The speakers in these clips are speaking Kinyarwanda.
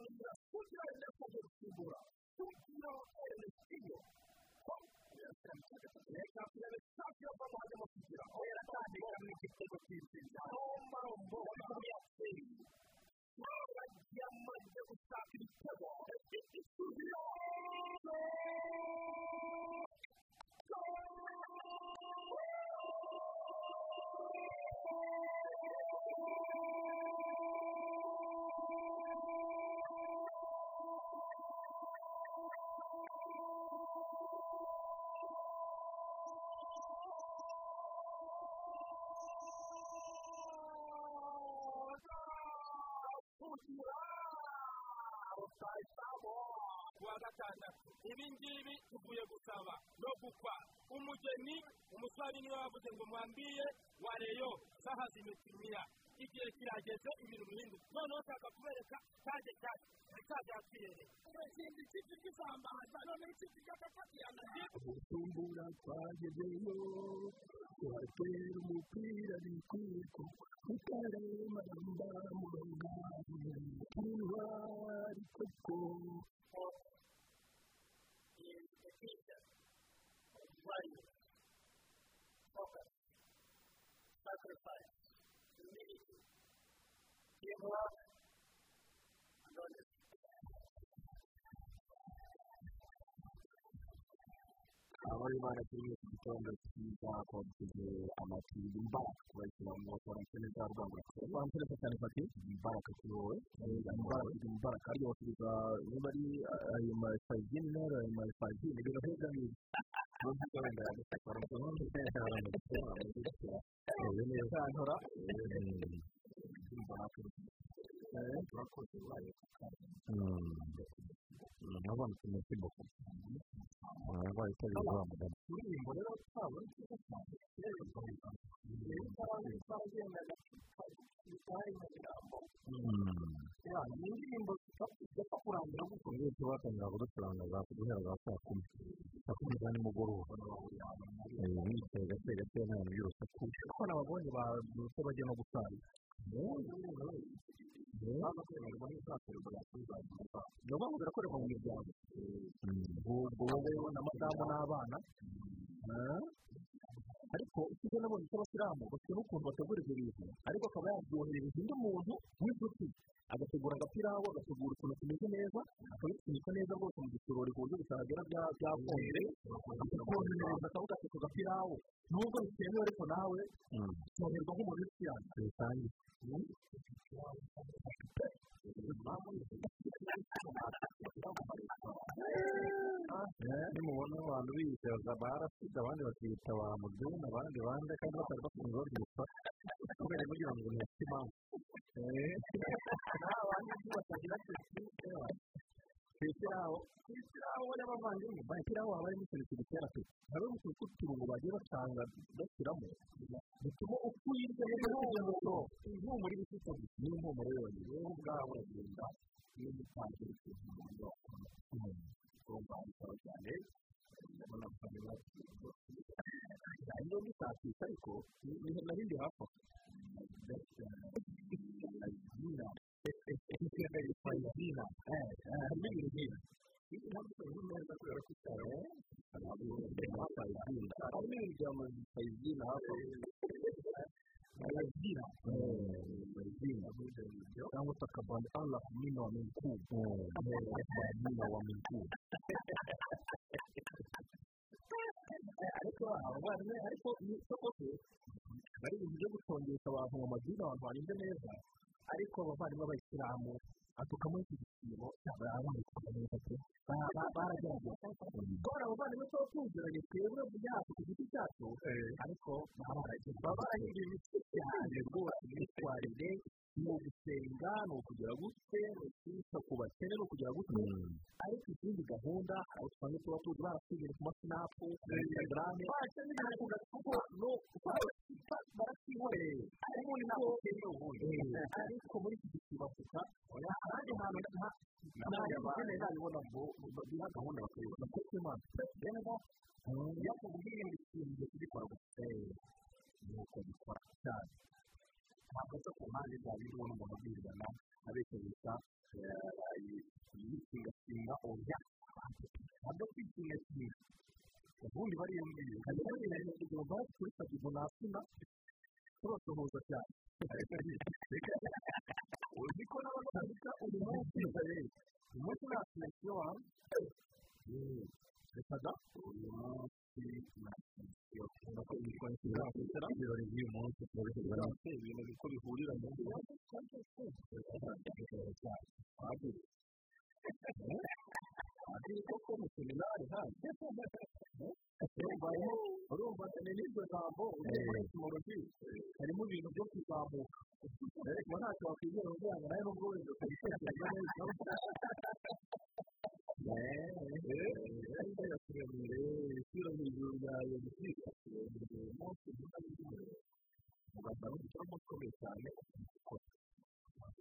bamwira kugira ngo gusimbura kugira ngo reka turebe safi yo bamuhajemo kugira ngo yaratandika mu gitego cy'intsinzi marombo yatsinze yamaze gushaka ibitego ibi ngibi tuvuye gusaba no gukwa. Umugeni umusore ni we wavuze ngo mwambiye wa reyo saha zimetimia igihe kirageze ibintu bihinduka. Noneho ushaka kubereka kaje cyane kaje yapfiyere ikindi kipi gisambaza noneho ikipi cy'agafatirana ubutumbura twagezeyo tuhatera umupira bikwiye tutarema mba murongane intwari koko. Sacrifice, humility, teamwork, and honesty. abari baragiye ku gitondo cyiza twagize amatiyo imbaraga kubashyira mu bakorantene za rwanda bakorantene cyane fati imbaraga kuri wowe imbaraga imbaraga ariyo basubiza niba ari ayo masayizini n'ayo ayo masayizini ibintu nk'ibyo ngibyo n'ubwo wenda yagufasha urukundo rwose neza ntora turakoze bayo nabona ikintu cy'imbogo abarwayi utabizi wa mugani indirimbo rero twabona cyiza cyane rero utaragendaga bitari mu birambo ni indirimbo zidapfa kurangira gusa iyo tubatangira kuducuranga za guhera za saa kumi saa kumi za nimugoroba bicaye gake gake nta bintu by'urusaku kuko nababonye babyutse bajya no gusara ni ukuvuga ngo birakorerwa mu miryango ubwo wowe na madamu n'abana ariko icyo nabonye cy'abasilamu bafite n'ukuntu bategura ibyo bintu ariko akaba yabyoherereza undi muntu w'inshuti agategura agapirawo agategura utuntu tumeze neza akabipfunyika neza rwose mu gisorori ku buryo bitagera byakonje akakoherereza akavuga ati ako gapirawo nubwo bitemewe ariko nawe cyoherwa nk'umuntu w'isiyani rusange. Nimubona abantu biyitaza barasize abandi bakiyita ba mudeni abandi bande kandi batari bakunze babyitwa kubera kugira ngo ntihafite impamvu abandi batagira kwishyiraho kwishyiraho y'abavandimwe bashyiraho haba harimo ikintu kigutera pe habe utuntu tw'uturungo bagiye batanga bashyiramo bituma uko uyirya kugira ngo impumuro iba ifite ni impumuro yonyine wowe ubwawe uragenda iyo mutanze ikintu umuntu wakora urumva bisaba cyane urabona ko ari iyo bitakisha ariko ni narindi hafi aho fayizina fayizina harimo ibintu byinshi iyo ntabwo ukoze neza kubera ko cyane harimo ibintu bya fayizina hafi aho fayizina fayizina cyangwa se akabandi allah mina wa minkuu mina wa minkuu ariko abavandimwe ariko ni isoko bari ibintu byo gutongesha abantu mu madini abantu barinze neza ariko abavandimwe b'abayisilamu atukamo iki gisibo abandika neza pe baragerageza kubona abavandimwe tuba tuziranye twebwe byacu ku giti cyacu ariko baba baragiye baba barahinduye imitwe cyane rwose imyitwarire ni ugusenga ni ukugira gute ni ukwita ku bakene ni ukugira gute ariko izindi gahunda hari usanga tuba tuzi barasubira ku masinapu ku instagrame bakeneye ku gatuko no baratihoreye ariko ntabwo ukeneye ubundi ariko muri iki gisibo afurika ahandi hantu ntabwo nabibona ngo biha gahunda bakayibona kuko imana rero iyo akubwiye ngo ikintu kigikora gusa. Ni uko gikora cyane. Aza ku mpande za bimwe umuntu abwirirana abeshyabeshya yikingakinga oya ntabwo kwikingakinga ubundi bariya mbere hari n'abandi kugira ngo bari kuri fatigo nasina tubasohoza cyane uzi ko n'abakandika uyu munsi uyu munsi nta kintu wawe reka da uyu munsi nta kintu nk'uko yitwa nshingwabikorwa ibirori by'uyu munsi turabitegura ibintu biko bihurira mu nzu ari koko mu seminari urumva ni n'iryo jambo urumva etimologi harimo ibintu byo kuzamuka ariko ntacyo wakwigera kugira ngo nawe nubwo wenda ukabitekereza neza isura hejuru yawe gutwika uyu munsi ugasanga igikorwa ukomeye cyane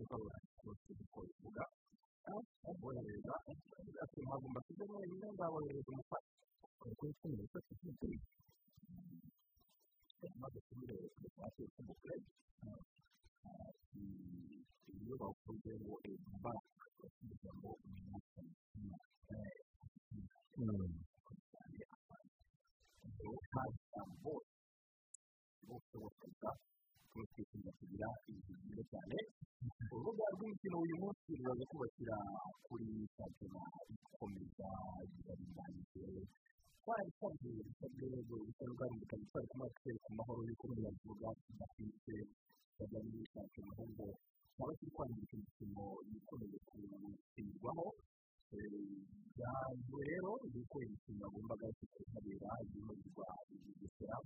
ukabona rwose kuvuga abohereza ati ntabwo mbasize mwenyine ndabohereza umufasha kuri cumi cyane urubuga rw'umukino uyu munsi ruraza kubakira kuri shampiyona ikomeza iraringaniye twarabisabye bisabwe bisa n'ubwarumvikanye twari kumwe twereka amahoro y'uko turavuga tudafite bajya muri shampiyona ahubwo twaba turi kwandika imikino ikomeye gukinirwaho byanzwe rero yuko imikino yagombaga kuhabera yimurirwa bugesera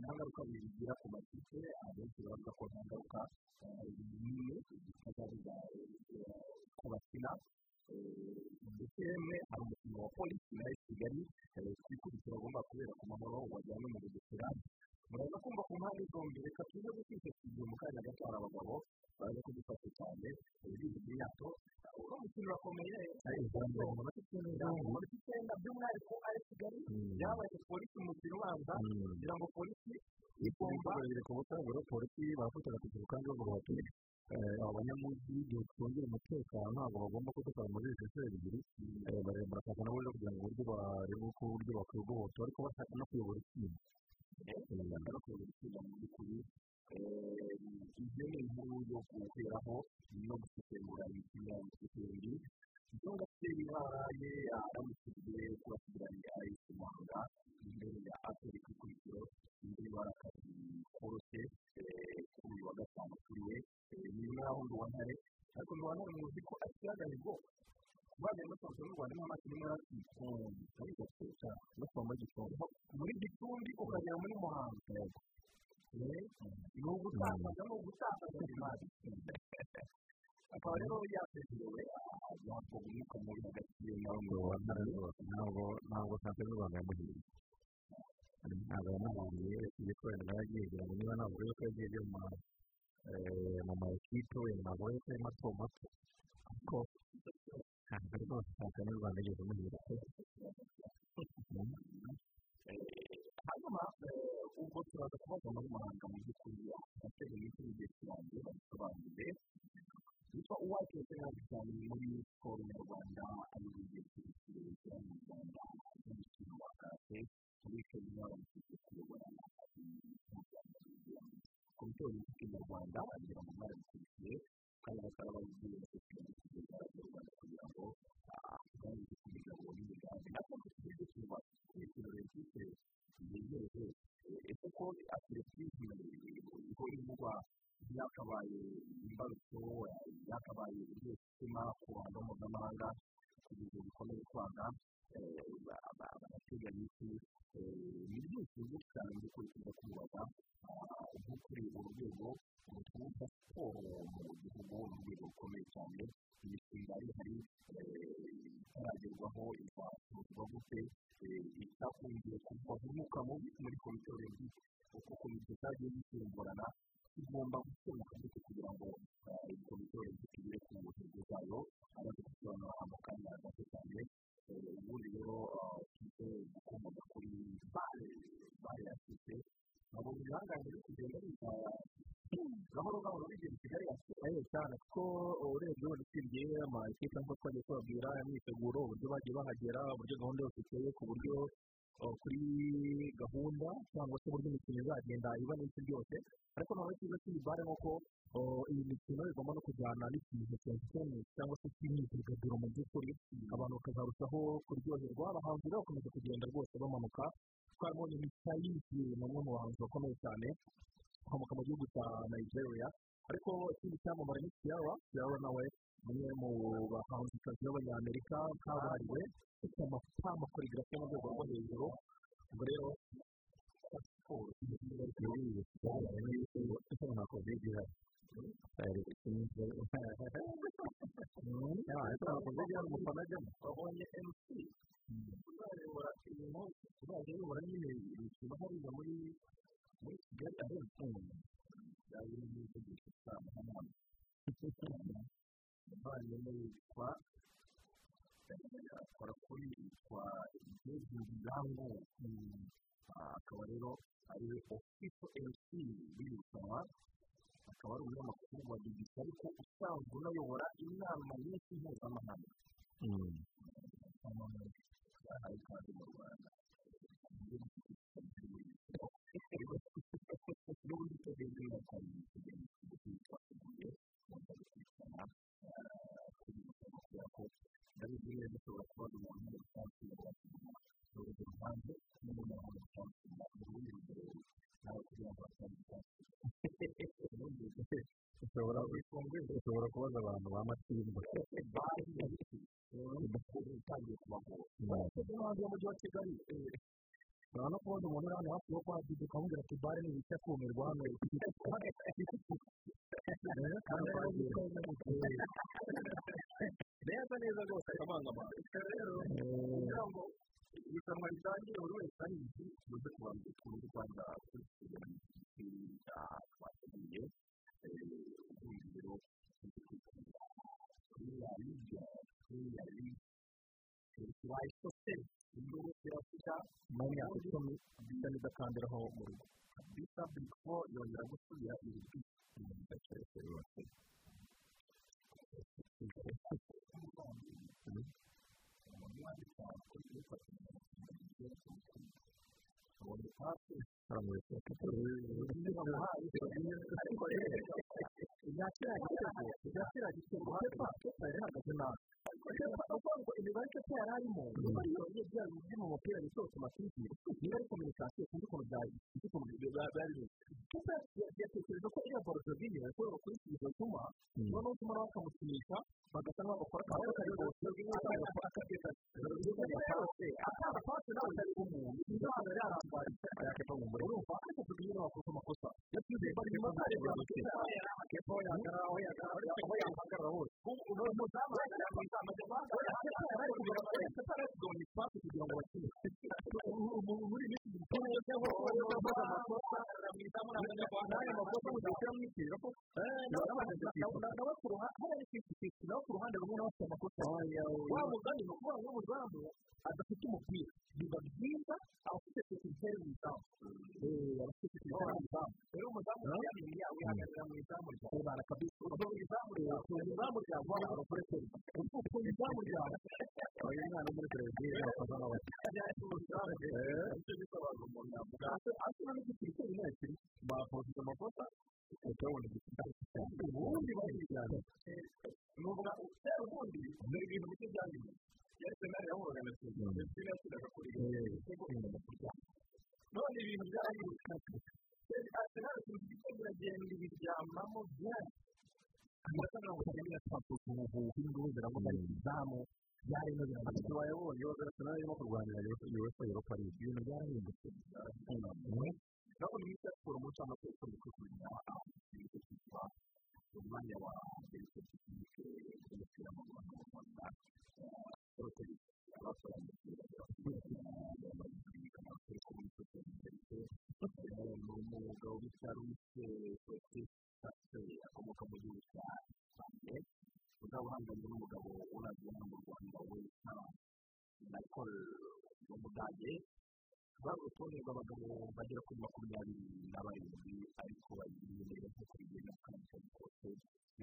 nta ngaruka bigira ku makipe abenshi baravuga ko nta ngaruka nini zitazabira ku bakina ndetse yemwe hari umukino wa polisi na kigali twikurikira agomba kubera ku mahoro wajyanye mu bugesera muraza kumva ku mpande zombi reka tuze gukwishyura mu kanya gato hari abagabo baje kudufasha cyane by'imyato uno mukino urakomeye umunota icyenda umunota icyenda by'umwihariko ari kigali byabaye polisi mu mukino ubanza kugira ngo polisi igomba ku butabera polisi bafataga ku kandi bavuga bati abanyamujyi igihe twongera umutekano ntabwo bagomba kudukora muri izi nshuro ebyiri barashaka nabo rero kugira ngo uburyo barebe uko uburyo bakwigobotora ariko bashaka no kuyobora itsinda kuyobora itsinda mu by'ukuri ibyo ni inkuru yo guheraho no gusesengura imikino y'amakipe cyangwa se bibaye aramukijwe kuba kiganira ayise muhanga imbere ya aperi ku ikubitiro imbere y'ibara akazi koroshye kuri uyu wa gatanu kuri we ni ndi wa ntare ariko ndi wa ntare muzi ko akihagaze ngo bagiye basohoka mu rwanda makuru imwe ati muri gatseta no kuva muri gicumbi muri gicumbi ukagera muri muhanga ni ugutakaza ni ugutakaza imari akaba rero yateguwe ntabwo umwuka mubi hagati ye nawe ngo ntabwo ntabwo shampiyona y'u rwanda yamuhiriye ntabwo kubera yagiye kugira ngo niba ntabwo yuko yagiye ajya mu ma ekipe wenda ntabwo yuko ari mato mato ariko ntabwo rwose shampiyona y'u rwanda yagiye kumuhira pe hanyuma ubwo turaza kubaza muri muhanga mu by'ukuri abatega iminsi y'igihe kirangiye babisobanure witwa uwacu ntabwo cyane muri siporo nyarwanda ari igihe kirekire mu rwanda n'umukino wa karate muri kenya bamaze kuyobora komite olympique mu rwanda agira ngo mwarabikurikiye kandi bakaba babibwiye abaturage kugeza mu rwanda kugira ngo tuganire ku migabo n'imigambi natwe tugiye kuba imikino olympique yegereje ese ko atletisme iho ivugwa byakabaye imbarutso byakabaye ibyishima ku ruhando mpuzamahanga kugeza bikomeye kwanga abateganya iki ni byinshi byinshi cyane mu by'ukuri tujya kumubaza nko kuri uru rwego rutwumva siporo mu gihugu ni urwego rukomeye cyane. Imishinga ihari itaragerwaho izasuzwa gute itakungiye kuva umwuka mubi muri komite olympique uko komite zagiye zisimburana igomba gukemuka gute kugira ngo iyi komite olympique igere ku ntego zayo amaze gusobanura mu kanya gato cyane ubundi rero tujye gukomoza kuri bare bare yashyitse ntabwo bihangange biri kugenda biza gahoro gahoro bigera i kigali ayo cyane kuko urebye wenda usibye amakipe nk'uko twagiye tubabwira imyiteguro uburyo bagiye bahagera uburyo gahunda yose iteye ku buryo kuri gahunda cyangwa se uburyo imikino izagenda iba n'iki byose ariko noneho icyiza cy'iyi bare ni uko iyi mikino igomba no kujyana n'ikintu cya entertainment cyangwa se cy'imyidagaduro mu by'ukuri abantu bakazarushaho kuryoherwa abahanzi bakomeza kugenda rwose bamanuka twabonye mitayisi ni umwe mu bahanzi bakomeye cyane ukomoka mu gihugu cya nigeria. Ariko ikindi cyamamare ni kiyara kiyara nawe ni umwe mu bahanzikazi b'abanyamerika kabuhariwe ufite amakorigarafi yo mu rwego rwo hejuru. Ubwo rero siporo nta kovide ihari nta kovide ihari umufana ajyamo babonye mc uzayobora ibintu uzajya ayobora nyine imikino hariya muri kigali ahenshi byaba biri mu itegeko cyane hano umuvandimwe witwa akora kuri yitwa igihugu birango akaba rero ari ofisho mc w'irushanwa akaba ari umunyamakuru wa bbc ariko usanzwe unayobora inama nyinshi mpuzamahanga yahaye ikaze mu rwanda n'ubundi n'akandi tugenzi twitwa tugiye kubanza gukurikirana kuri kubera ko ndabizi neza ushobora kuba ari umuntu wakiguma urugero hanze n'umuntu muri rusange mu rundi rugero nawe kugira ngo basange ushobora ushobora kubaza abantu ba matimba utangiye kubagora no hanze y'umujyi wa kigali urabona no kubona umuntu uri hano hafi yo kwa didi ukamubwira ati bare ni ibiti akumirwa hano neza neza rwose akabangama rero kugira ngo irushanwa ritangire buri wese ahizi tuze kubanza tuzi u rwanda kwiga irafita mu myaka icumi bisa n'idakandiraho mu rugo bisa bifo yongera gusubira iri bisi mu gace yose yakira igitego yakira igitego pepa pepa yari ihagaze nabi ngo imibare pepa yari arimo niba ariyo iyo bya biri mu mupira bisohotse amativi niba ari kominikasiyo sinzi ukuntu byari bimeze pepa yatekereje ko borojovini yakorewe kuri iki gihe utuma noneho utuma nawe bakamukinisha bagasa nk'aho bakora akantu kari kose akageza akaba pasi nawe atari umuntu impano yari arambaye yakepa mu muriro urumva ariko tugiye n'abakoze amakosa yatsinze bari mu mutare bwa mutera kepa aho yahagarara aho yahagarara aho yahagarara hose umuzamu yari kugira ngo atari kugabanya ipasi kugira ngo bakine muri iyi minsi umupira cyangwa se amakosa n'aya makosa mudashyira mu ikiriro ko nawe ku ruhande hariya ni fifty fifty nawe ku ruhande rumwe nawe afite amakosa wa mugani ni ukuvuga ngo umuzamu adafite umupira biba byiza abafite sekirite mu izamu abafite sekirite mu izamu rero umuzamu yamenya yawe wihagarara mu izamu ryawe bana kabisa uva mu izamu ryawe mu izamu ryawe waba abakoreseri ku izamu ryawe uyu mwana muri televiziyo yakoze n'abakiriya ni cyo gisobanura umuntu yavuga asa n'igikiri cyo nyine kiri bakoze amakosa ukabona ubundi bayijyana ni ubundi ni ibintu bike byanyuma yari senari yahuraga na sida ndetse yashyiraga kuri igitego none ibintu byahindutse arsenal tuzi igitego iragenda ibiryamamo byinshi amata mirongo itanu n'atatu ubu induru ziravuga izamu byarimo biramaze wayabonye yoga arsenal irimo kurwanira uefa europa league ibintu byarahindutse nabo ni mwiza siporo mu ncamake ikunze kwikurira ikigo cyitwa umwanya wa mbere tekinike y'umupira mu rwanda mu rwanda rotary abakora umupira ni umugabo bita ruwise sosiyete akomoka mu gihugu cya sanje uzaba uhanganye n'umugabo unagiye hano mu rwanda witwa michael w'umudage bari urutonde rw'abagabo bagera kuri makumyabiri na barindwi ariko bagiye neza nk'uko bigenda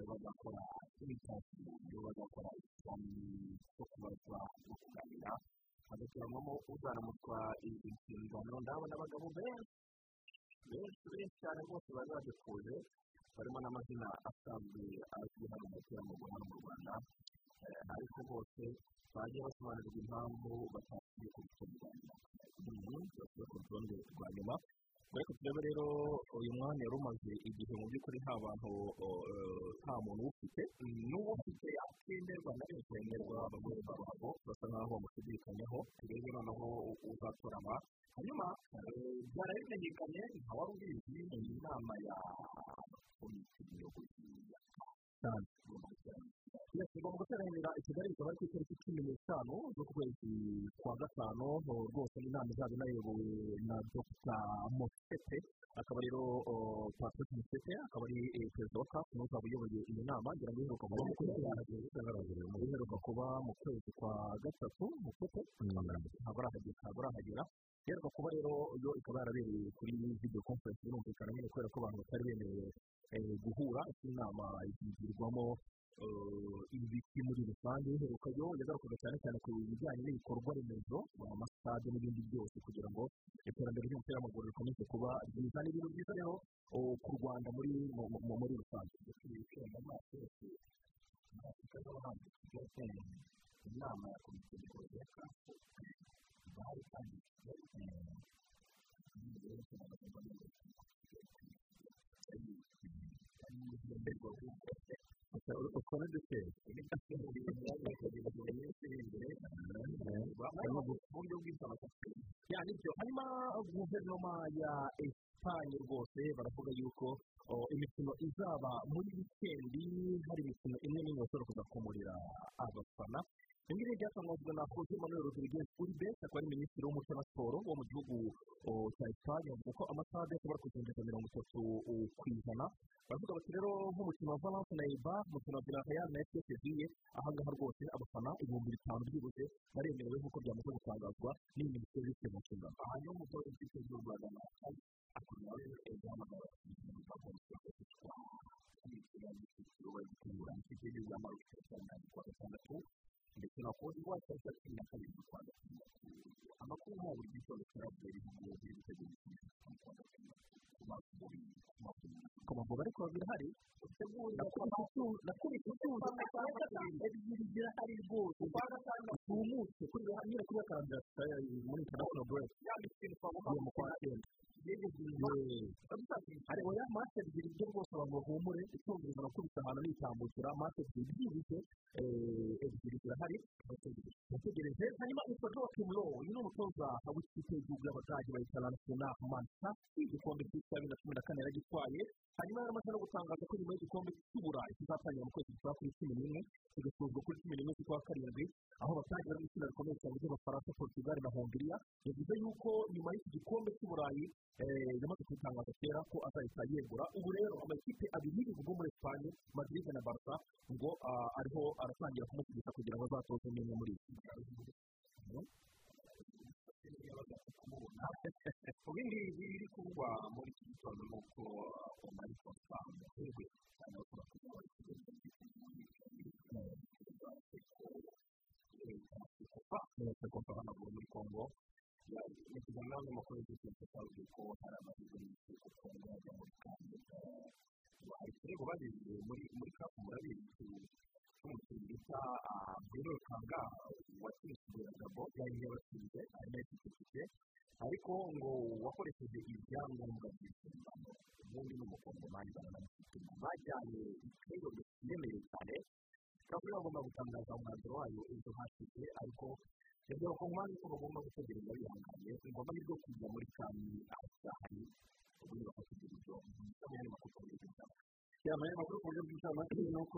bagakora imyidagaduro bagakora ikizamini cyo kubaza no kuganira hagatoranyamo uzaramutswa inshingano ndabona abagabo benshi benshi benshi cyane rwose bari badepuje barimo n'amazina asanzwe azwi hano mu mupira mu hano mu rwanda ariko bose bagiye basobanurirwa impamvu batashyiriye ku nyuma basigaye ku rutonde rwa nyuma ariko turebe rero uyu mwanya yari umaze igihe mu by'ukuri nta bantu nta muntu uwufite n'uwufite akenderwa na benshi bemerwa abagore babo basa nkaho bamushidikanyaho turebe noneho uzatoranywa hanyuma byari bimenyekanye nka wari ubizi iyi nama ya komite nyobozi cyane tugomba guteranira i kigali bikaba ari ku itariki cumi n'eshanu z'ukwezi kwa gatanu rwose inama izaba inayobowe na dr mosete akaba rero patrick mosete akaba ari perezida wa kapu ni we uzaba uyoboye iyi nama ngira ngo iheruka kuba mu kwezi iheruka kuba mu kwezi kwa gatatu mosete ntabwo arahagera iheruka kuba rero yo ikaba yarabereye kuri video conference birumvikana nyine kubera ko abantu batari bemerewe guhura inama yigirwamo ibiti muri rusange iheruka yo yagarukaga cyane cyane ku bijyanye n'ibikorwa remezo amasitade n'ibindi byose kugira ngo iterambere ry'umupira w'amaguru rikomeze kuba ryiza ni ibintu byiza rero ku rwanda muri rusange inama ya komite nyobozi ya kafu bari kandi ukora dute uburyo bw'insanganyamatsiko ni byo hanyuma guverinoma ya esipanye rwose baravuga yuko imikino izaba muri wikendi hari imikino imwe n'imwe bashobora kuza kumurira abafana ibi ngibi byatangajwe na jose manuel rodriguez uribe akaba ari minisitiri w'umuco na siporo wo mu gihugu cya esipanye avuga ko amasade ashobora kugendera mirongo itatu ku ijana baravuga bati rero nk'umukino wa valence na eba umukino wa villarreal na fpr seviye ahangaha rwose abafana ibihumbi bitanu byibuze baremerewe nk'uko byamaze gutangazwa n'iyi minisiteri y'ifite mu nshingano aha ni ho umutoza ufite z'u rwanda akaba rero guhamagara abakinnyi bagomba kwitwa imikino y'icyiciro bari gutegura ikipe y'igihugu y'amaruka cyane cyane kuwa gatandatu ndetse na kode saa cumi na karindwi kwa gatandatu amakuru nta buri gitondo cyarabwira ibihugu biri gutegura ikipe kwa gatandatu ku mavubi ariko birahari nakubise utuzi ebyiri zirahari rwose tumutse nyine kuri karambira muri international break mu kwa cyenda hari oya mate ebyiri byo rwose abantu bahumure icyongereza nakubise ahantu nitambukira mate ebyiri byibuze ebyiri zirahari bategereje hanyuma joakim lo uyu ni umutoza w'ikipe y'igihugu y'abadage bayita lansona mansasi igikombe cy'isi bibiri na cumi na kane yaragitwaye hanyuma yari amaze no gutangaza ko nyuma y'igikombe cy'uburayi kizatangira mu kwezi kwa kuri cumi n'imwe kigasozwa kuri cumi n'imwe z'ukwa karindwi aho batangira n'itsinda rikomeye cyane ry'abafaransa portugal na hongiriya yavuze yuko nyuma y'iki gikombe cy'uburayi yamaze kubitangaza kera ko azahita yegura ubu rero amakipe abiri y'ibihugu muri esipanye madrid na barca ngo ariho aratangira kumushyigikira kugira ngo azatoze n'imwe muri iki ibi ngibi biri kuvugwa muri iki gitondo ni uko umari kosa muherwe cyane ko bakaba bari kugenda mwese kosa hano muri kongo ni ikiganiro n'amakuru y'igihugu cyavuze ko hari amahirwe y'isi ku kongo yajya muri hari ikirego babizi muri kapu murabizi umukinnyi bita bruno kanga watsinzwe na gabo yari yabatsinze arimo yatsinze ariko ngo wakoresheje ibyangombwa by'inshingano ubundi ni umukongomani baranamushyikira bajyanye ikirego kiremereye cyane kavuga bagomba gutangaza umwanzuro wayo ejo hashize ariko yabwiye abakongomani ko bagomba gutegereza bihanganye ingoma y'ibyo kujya muri kami ahasahari ubundi bakakugira ibyo bisaba nyine bakukora ibyo cyane amakuru ku buryo bw'incamake ni uko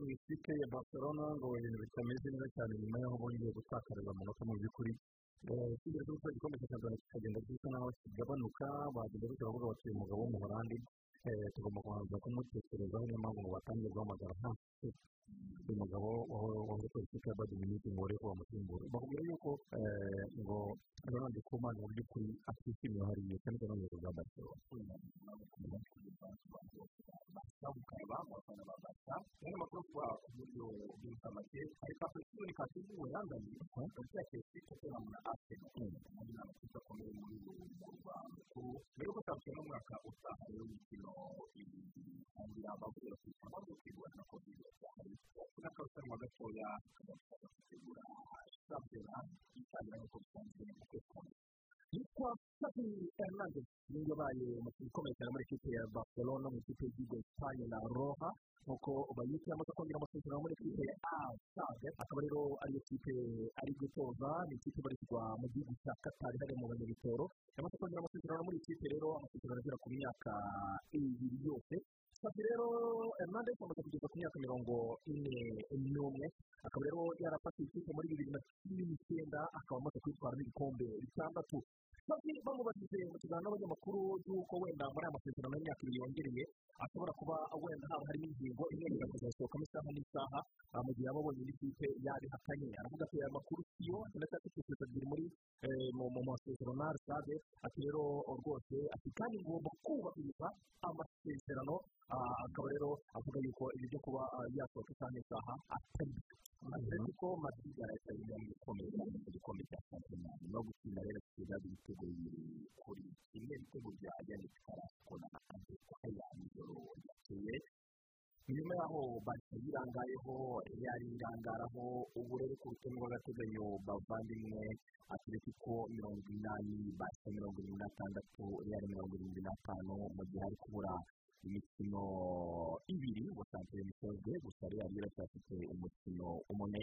mu ikipe ya barcelona ngo ibintu bitameze neza cyane nyuma y'aho bongeye gutakariza amanota mu by'ukuri ikigero cy'uko igikombe cya tanzania kikagenda gisa naho kigabanuka bagenda bityo baravuga bati uyu mugabo w'umuholandi tugomba kubanza kumutekerezaho niyo mpamvu ngo batangiye guhamagara nta uyu mugabo wahoze kuri ikipe ya badi miniti urebe wamusimbura bakubwira yuko ngo ronald kuman mu by'ukuri atishimiye hariya cyane cyane mu bwa barcelona buryo bw'inshamake hari kapitoni kasizuwe yandanye hagati ya chelsea tottenham na arsenal ari n'amakipe akomeye muri uyu murwa mukuru mbere yuko shampiyona y'umwaka utaha w'imikino itangira bavuye ku ishyamba ryo kwigura na covid n'akarushanwa gatoya kagafasha gutegura shampiyona itangira nk'uko bisanzwe mu mbere yitwa Xavi Hernandez niyo yabaye umukinnyi ukomeye cyane muri ikipe ya Barcelona mu ikipe y'igihugu Espagne na Roja nk'uko bayita yamaze kongera amasezerano muri ikipe ya Alsace akaba rero ariyo kipe ari gutoza ni ikipe ibarizwa mu gihugu cya Qatar hariya mu banyabitoro yamaze kongera amasezerano muri ikipe rero amasezerano agera ku myaka ibiri yose. Xavi rero Hernandez amaze kugeza ku myaka mirongo ine n'umwe. Akaba rero yarafashe ikipe muri bibiri na cumi n'icyenda akaba amaze kwitwaramo ibikombe bitandatu. Bamubajije mu kiganiro n'abanyamakuru y'uko wenda muri aya masezerano y'imyaka ibiri yongereye ashobora kuba wenda haba harimo ingingo imwe ikazasohokamo isaha n'isaha mu gihe yaba abonye n'ikipe yabihakanye aravuga ati aya makuru siyo ndetse kugeza ebyiri muri mu masezerano na arisade ati rero rwose ati kandi ngomba kubahiriza amasezerano akaba rero avuga yuko ibi byo kuba yasohoka isaha n'isaha atari atletico madrid yarahita yinjira mu gikombe mu gikombe cya shampiyona no gutsinda rero kigali ibitego kuri kimwe ibitego bya yannick carrasco na ande kwaya nijoro yakeye nyuma y'aho bahita yirangayeho yarirangaraho ubu rero ku rutonde rw'agateganyo bavandimwe atletico mirongo inani bahita mirongo irindwi n'atandatu real mirongo irindwi n'atanu mu gihe hari kubura imikino ibiri shampiyona ikozwe gusa real iracyafite umukino umwe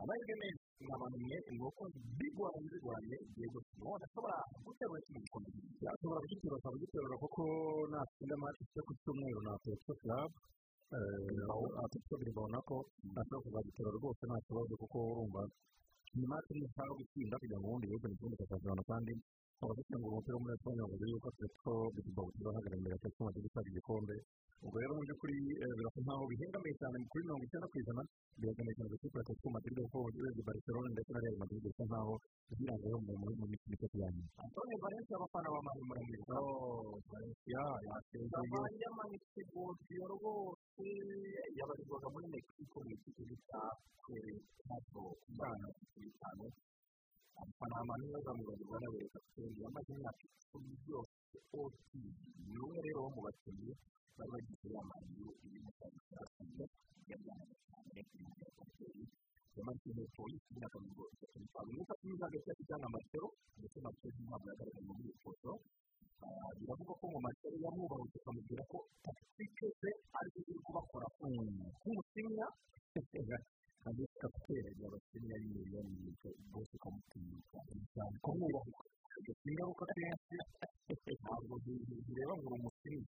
amahirwe menshi ni abantu mwe ni uko bigoranye bigoranye igihe gusa umuntu ashobora guterura kino gikombe ashobora kugiterura akaba agiterura kuko natsinda amati cyo ku cyumweru na atletico club atletico biribona ko ashobora kuzagiterura rwose nta kibazo kuko urumva mati nishaka gutsinda kugira ngo ubundi yegukane igikombe cya shampiyona kandi ngo umupira wo muri esipanye wavuze yuko atletico tuzahagarara imbere ya atletico madrid gutwara igikombe ubwo rero mu by'ukuri birasa nkaho bihengamiye cyane kuri mirongo icyenda ku ijana bihengamiye cyane ku ikipe atletico madrid kuko urebye barcelona ndetse na real madrid bisa nkaho zirangayeho mu mikino itatu ya nyuma antone valencia abafana ba mani muramwibuka valencia yasezeye abanyamanitse godiyo rwose yabarizwaga muri mexico mu ikipe bita kwere ntabwo umwana bitanu abafana ba mani bazamubagirwa n'abereka kuko yamaze imyaka icumi yose oti ni umwe rero wo mu bakinnyi bari bagize ya mani irimo cyane cyane yajyanye cyane imyaka ya hoteli yamaze inkweto y'imyaka mirongo itatu n'itanu n'uko atumiza hagati ya kijyana amatero ndetse na twese ntabwo yagaragaye muri iyi foto biravugwa ko mu matero yamwubahutse akamubwira ko takitike ze ari zo ziri kubakora nk'umusinya abakinnyi ari miliyoni nyinshi bose ukamutinyuka cyane kumwubahuka ingaruka kenshi ntabwo zireba ngo umusinya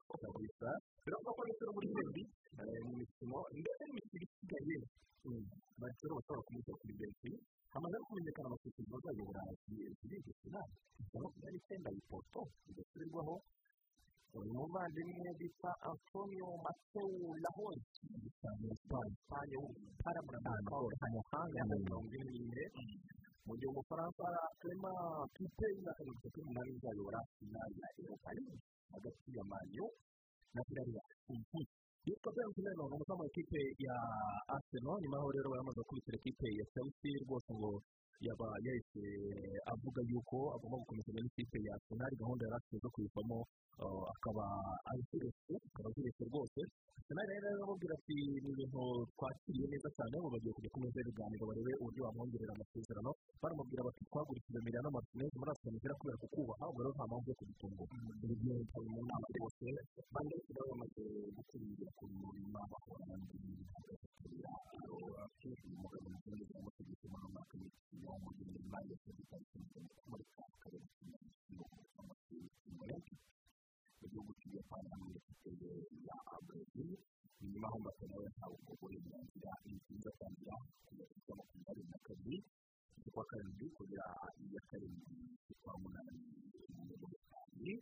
biravuga ko ndetse no muri benshi mu mikino ndetse n'imikino isigaye bashobora kumushyira kuri benshi hamaze kumenyekana amasosiyete bazayobora zirigeze finali ijana na makumyabiri n'icyenda ipoto zigasubirwaho uyu muvandimwe bita antonio lahonti cyane esipanye w'umutaramurana umuhanga yambaye mirongo n'imwe mu gihe umufaransa clema pipe y'imyaka mirongo itatu n'umunani uzayobora finali ya eropa hagati ya maniyo na pirariya yitwa ben kimeno ni umuzamu w'ikipe ya arsenal nyuma yaho rero yamaze kubikira ikipe ya chelsea rwose ngo yaba yahise avuga yuko agomba gukomezanya n'ikipe ya arsenal gahunda yari afite zo kuyivamo akaba aziretse akaba aziretse rwose. Arsenal rero aramubwira ati ni ibintu twakiriye neza cyane ngo bagiye kujya ku meza y'ibiganiro barebe uburyo bamwongerera amasezerano. Baramubwira bati twagurishije miliyoni n'amafaranga muri arsenal kubera kukubaha ubwo rero nta mpamvu yo kudutunga ibi bintu bari mu nama rwose bandi basigaye bamaze gukurira ku murima bahura n'indi umugabo mukuru w'amategeko muri mwaka w'imikino mu gihe impande zose mu inyuma aho mbasa nawe ntawe ubwo burenganzira ingingo atangira kujya makumyabiri na kabiri z'ukwa karindwi kugera iya karindwi z'ukwa munani muri kandi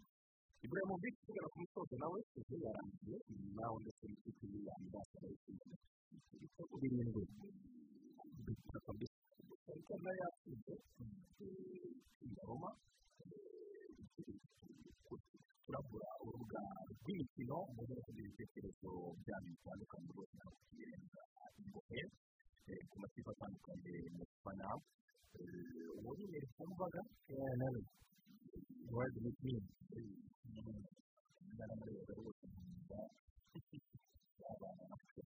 ibrahimovic tugana ku musozo nawe ejo yarangiye inyuma yaho ndetse n'ikipe ya mirasa yayitsinze ibitego birindwi bitatu ariko na yo yatsinze ingoma turagura urubuga rwa y'imikino muze no kugira ibitekerezo byanyu bitandukanye rwose ntabwo tubirenza ingohe ku makipe atandukanye mu bafana ubu nyine twumvaga nawe wadi mitini naramureba rwose nkumva abana natwe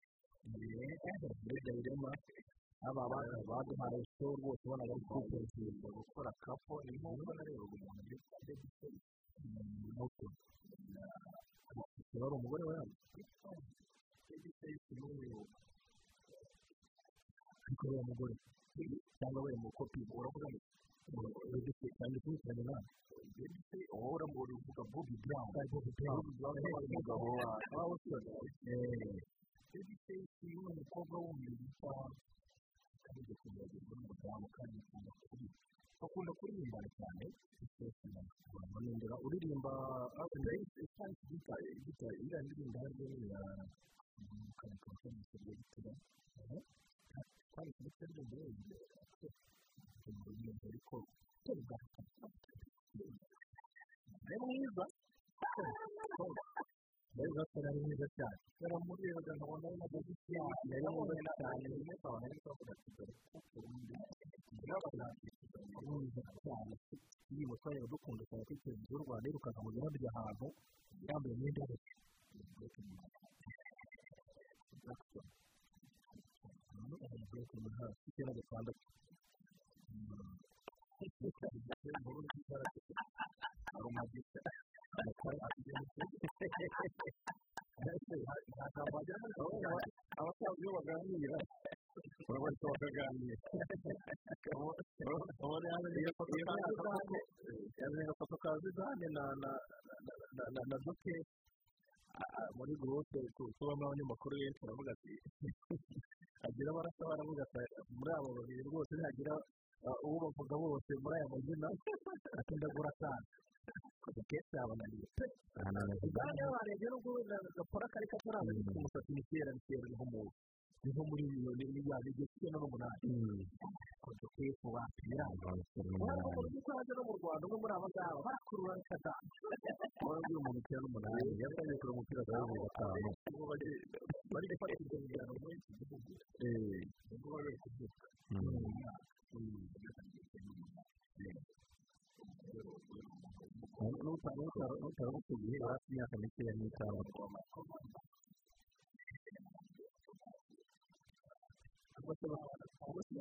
mbega birema aba bana baduhaye icyo rwose ubona bari kwitegereza gukora kapo ni nk'uko nareba umuntu witwa debise muto wari umugore we ariko uriya mugore cyangwa we mu kopi uravuga ngo debise kandi tuyitiranye nawe debise wowe uramubona uvuga bobi brown ari bobi ni umugabo wa waba usibye debise ni umukobwa wundi witwa kandi kugeragezwa n'umudamu kandi akunda kuri akunda kuririmbana cyane banondera uririmba cyane gitari gitari iriya ndirimbo harimo ya kane kane kane kane gitara kandi kuri karirimbo yindi umuririmbyi ariko ari mwiza mbega ko ari mwiza cyane yaramureba nkabona ari na dogisi yari mwiza cyane rimwe nkabona ari kuvuga ati dore kuko ubundi mwiza cyane iyi moto rero dukunda cyane kuri televiziyo y'u rwanda yirukanka mu gihugu ahantu yambaye imyenda y'ubusa icyenda gatandatu hari umagisa ntabwo wajya muri gahunda abasaza iyo baganira urabona bakaganira ubona yazanye agafoto ka zidane na duke muri gurupe tubamo abanyamakuru benshi baravuga ati hagira abarasa baravuga ati muri abo babiri rwose ntihagira uwo bavuga bose muri aya mazina ati ndagura cyane kenshi yabananiye zidane iyo barebye n'ubwo gakora kari kataranga gifite umusatsi ni kera ni kera ni ho mu ni ho muri iyo ni ya ni icyenda n'umunani dukwiye urabona ko mu hanze no mu rwanda umwe muri aba ngaba barakurura bikadana wabwiye umuntu icyenda n'umunani yatangiye kureba umupira wa bibiri gatanu bari gufata ibyo biganiro muri iki gihugu ni bwo bari kubyuka n'utaramutuye hafi y'imyaka mikeya n'itanu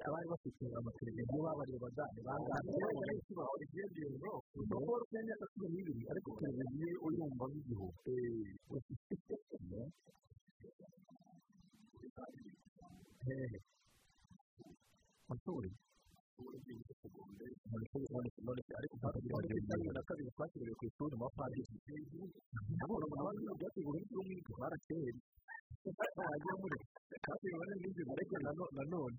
abari bafite amateleviziyo babarebaga diyono kuko rufite imyaka cumi n'ibiri ariko televiziyo uyumva nk'igihugu hehe mashuri ariko ntabwo ari na kabiri twakiriwe ku ishuri mu bapadiri nabona abandi byategura iby'umwuga barakeye wagira muri kandi bibone n'ibyo ariko nanone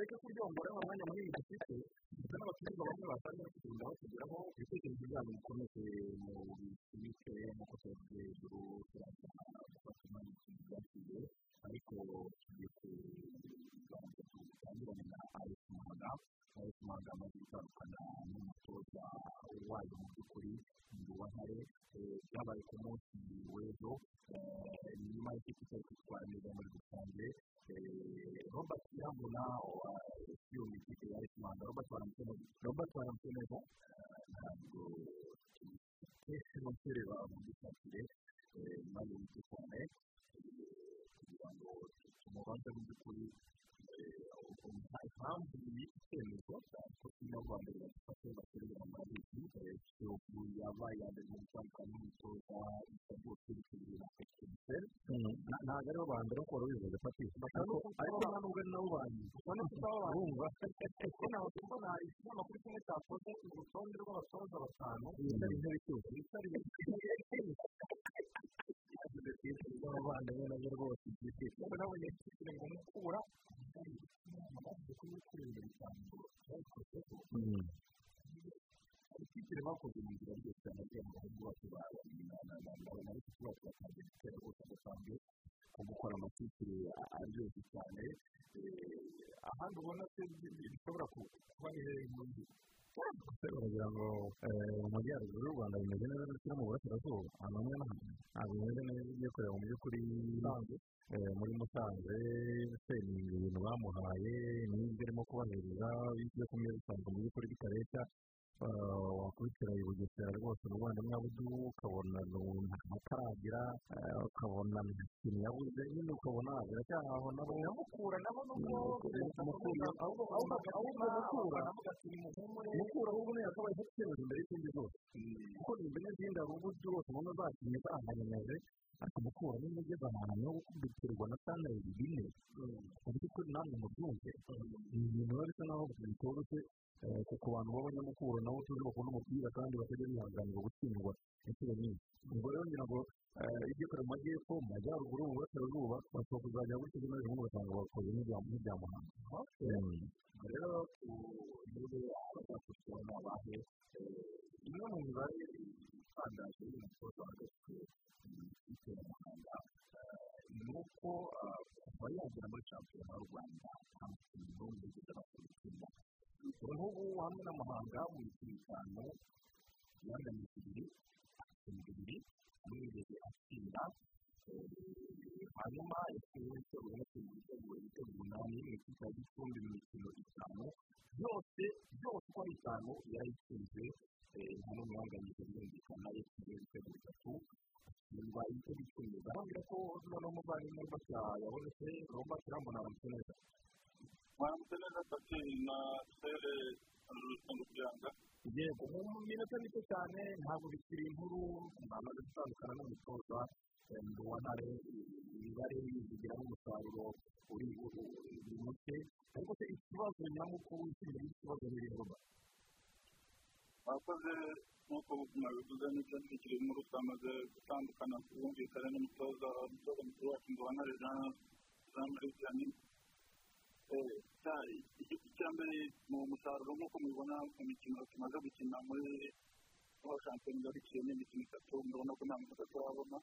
reka kuryombora mu mwanya munini dufite ndetse n'abatumirwa bamwe batangiye kugenda batugeraho ibitekerezo byabo bikomeze mu bibike nk'uko tubavuze hejuru turasana gufata umwanya byakiriye ariko tugiye kubanza dutangirane na ayesi muhaga ayesi muhaga amaze gutandukana n'umutoza wayo mu by'ukuri mu ruhare byabaye ku munsi w'ejo nyuma y'ikipe cyari kwitwara neza muri rusange robert yambona iyo ni ikipe ya ayesi muhaga robert baramutse neza robert baramutse neza ntabwo kenshi umusore bamudushakire maze wite cyane kugira ngo tumubanze mu by'ukuri impamvu icyemezo ko kino rwanda ribafashe bakorera mu mabisi kiyovu yabaye yambere mu gutandukana n'umutoza biteguye na ekipiseri ntabwo ari bo ba mbere kuko wari wivuze fatisi ariko nta nubwo ari nabo ba nyuma ubona ko usaba ba nyuma kuko ntabwo tubona ikinyamakuru kimwe cyakoze urutonde rw'abatoza batanu bitari intebe cyose bitari abavandimwe na byo rwose kuko nabonye ikipe ngo mukura cyane ngo bayikozeho ikipe bakoze mu nzira rwose cyane agiye mu bahungu bacu babona ariko ikibazo batangiye gutera rwose adasanzwe ko gukora amakipe aryoshye cyane ahandi ubona se bishobora kuba ni hehe muri uragira ngo mu majyaruguru y'u rwanda bimeze neza ndetse no mu burasirazuba ahantu hamwe na hamwe ntabwo bimeze neza ugiye kureba mu by'ukuri muri musanze se ni ibintu bamuhaye n'ibyo arimo kubahereza ibyo ku meza usanga mu by'ukuri bitareshya wakubitira i bugesera rwose mu rwanda mwabudu ukabona ntakaragira ukabona nta kintu yabuze nyine ukabona biracyahaho nabo mukura nabo nubwo mukura mukura ahubwo niyo yakabaye afite icyemezo imbere y'izindi zose kuko imbere y'izindi hari uburyo bwose ubona zakinye zahanyanyaje ariko mukura niba ugeze ahantu ho gukubitirwa na sanirayizi bine mu by'ukuri namwe mubyumve ni ibintu biba bisa naho bitoroshye ku bantu b'abanyamukuru nabo tuzi bakunda umupira kandi batajya bihanganira gutsindwa inshuro nyinshi ubwo rero ngira ngo ibyo kare mu majyepfo mu majyaruguru mu burasirazuba bashobora kuzajya gutya rimwe rimwe ugasanga bakoze n'ibya muhanga rero niba abazakurikiyeho ni abahe imwe mu mibare itangaje y'umutoza hagati y'ikipe ya muhanga ni uko kuva yagera muri shampiyona y'u rwanda nta mukinnyi n'umwe wigeze abasha gutsinda ubu hamwe n'amahanga mu mikino itanu yanganyije ibiri atsinda ibiri amwe yigeze atsinda hanyuma yatsinze ibitego yanatsinze ibitego ibitego umunani mu ikipe ya gicumbi mu mikino itanu byose byose uko ari itanu yarayitsinze nta n'umwe wanganyije birumvikana yatsinze ibitego bitatu atsindwa ibitego icumi barambwira ko noneho umuvandimwe bashya yabonetse romba kirambona aramutse neza mwaramutse neza pateri na sere rusanga kuyanga yego mu minota mike cyane ntabwo bikiri inkuru mwamaze gutandukana n'umutoza ntare imibare yizigira n'umusaruro uri muke ariko se ikibazo nyamukuru ikindi ikibazo ni ibikorwa mwakoze nk'uko mwabivuze n'ibyo ntibikiri inkuru twamaze gutandukana bumvikana n'umutoza umutoza mukuru wacu ngo ntare jean marie vianney icya mbere ni umusaruro nk'uko mubibona mu mikino tumaze gukina muri shampiyona igarukiye n'imikino itatu murabona ko nta muntu turabona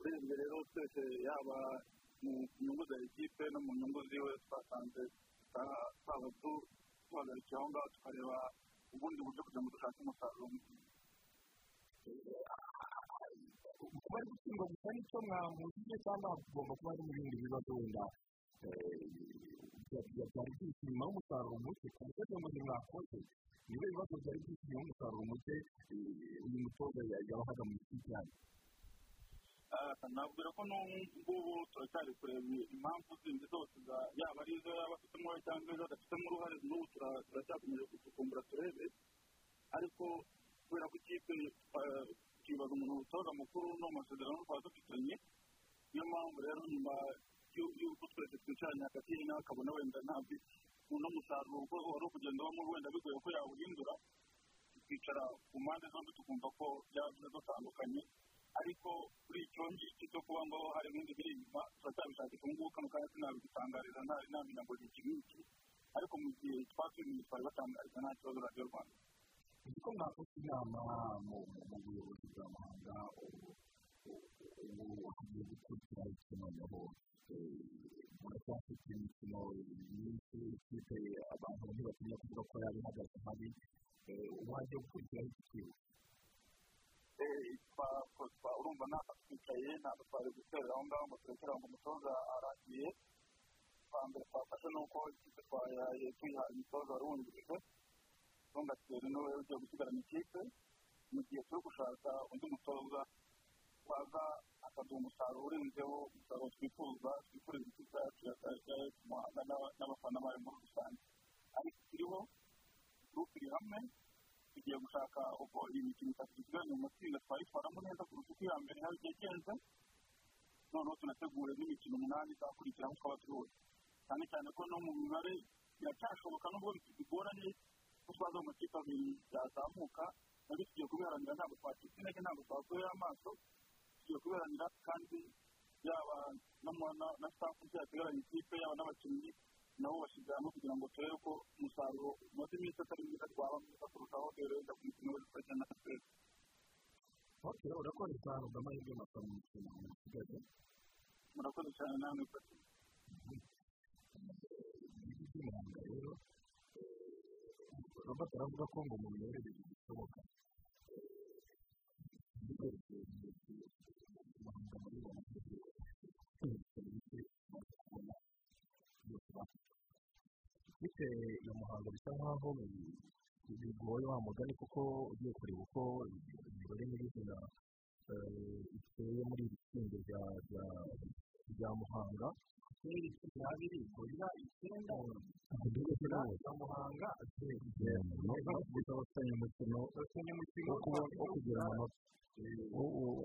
urebye rero twese yaba mu nyungu za ekipe no mu nyungu ziwe twasanze twaba tuhagarikiye aho ngaho tukareba ubundi buryo kugira ngo dushake umusaruro kuba ari gutsindwa gusa ni cyo mwamuziye cyangwa hagomba kuba hari n'ibindi bibazo wenda byari byinshi nyuma y'umusaruro muke. Ku buryo ngo ntimwakoze niba ibibazo byari byinshi nyuma y'umusaruro muke uyu mutoza yabahaga mu ikipe yanyu. Nabwira ko n'ubu turacyari kureba impamvu zindi zose yaba ari izo yaba afitemo cyangwa izo adafitemo uruhare n'ubu turacyakomeje gucukumbura turebe ariko kubera ko ikipe tukibaza umuntu utoza mukuru no mu masezerano twaba dufitanye niyo mpamvu rero nyuma y'uko twese twicaranye hagati ye nawe akabona wenda ntabwo uno musaruro uko wari kugenda ubamo wenda bigoye ko yawuhindura tukicara ku mpande zombi tukumva ko byaba dutandukanye ariko kuri icyo ngicyo cyo kuba ngo hari ibindi biri inyuma turacyabishakisha ubu ngubu kano kanya sinabigutangariza ntamenya ngo ni iki ariko mu gihe twasubiye twari batangariza nta kibazo radiyo rwanda. Uzi ko mwakoze inama mu buyobozi bwa muhanga ubu hagiye gukurikira iki noneho? Muracyafite imikino myinshi ikipe abantu ntibatinya kuvuga ko yaba ihagaze habi wajya gukurikiraho iki kintu urumva ntabwo twicaye ntabwo twari guterera aho ngaho ngo turekere ngo umutoza arangiye twa mbere twafashe ni uko ikipe twayaye tuyihaye umutoza wari wungirije tungatera ni we ugiye gusigarana ikipe mu gihe turi gushaka undi mutoza waza akaduha umusaruro urenzeho umusaruro twifuza twifuriza ikipe yacu ya muhanga n'abafana bayo muri rusange ariko turiho gurupe iri hamwe tugiye gushaka uko iyi mikino itatu dusigaranye mu matsinda twayitwaramo neza kuruta uko iya mbere yaba igenze noneho tunategure n'imikino umunani izakurikiraho twaba turi cyane cyane ko no mu mibare biracyashoboka nubwo bigoranye ko twaza mu makipe abiri yazamuka na byo tugiye kubiharanira ntabwo twacitse intege ntabwo twakuyeho amaso tugiye kubiharanira kandi yaba na sitafu byategeranye ikipe yaba n'abakinnyi nabo bashyize hamwe kugira ngo turebe ko umusaruro umaze iminsi atari mwiza twaba mwiza kurushaho rero wenda ku mikino wese ukagenda na ok urakoze cyane amahirwe masa mu mikino musigaje murakoze cyane namwe ibiti by'umuhanga rero robert avuga ko ngo mu miyoborere bishoboka bitewe iyo muhango bisa nkaho bigoye wa mugani kuko ugiye kureba uko imibare nyirizina iteye muri iri tsinda rya muhanga kuri cumi n'abiri gorira icyenda ya muhanga gusa bafitanye umukino bafitanye umukino wo kugira amanota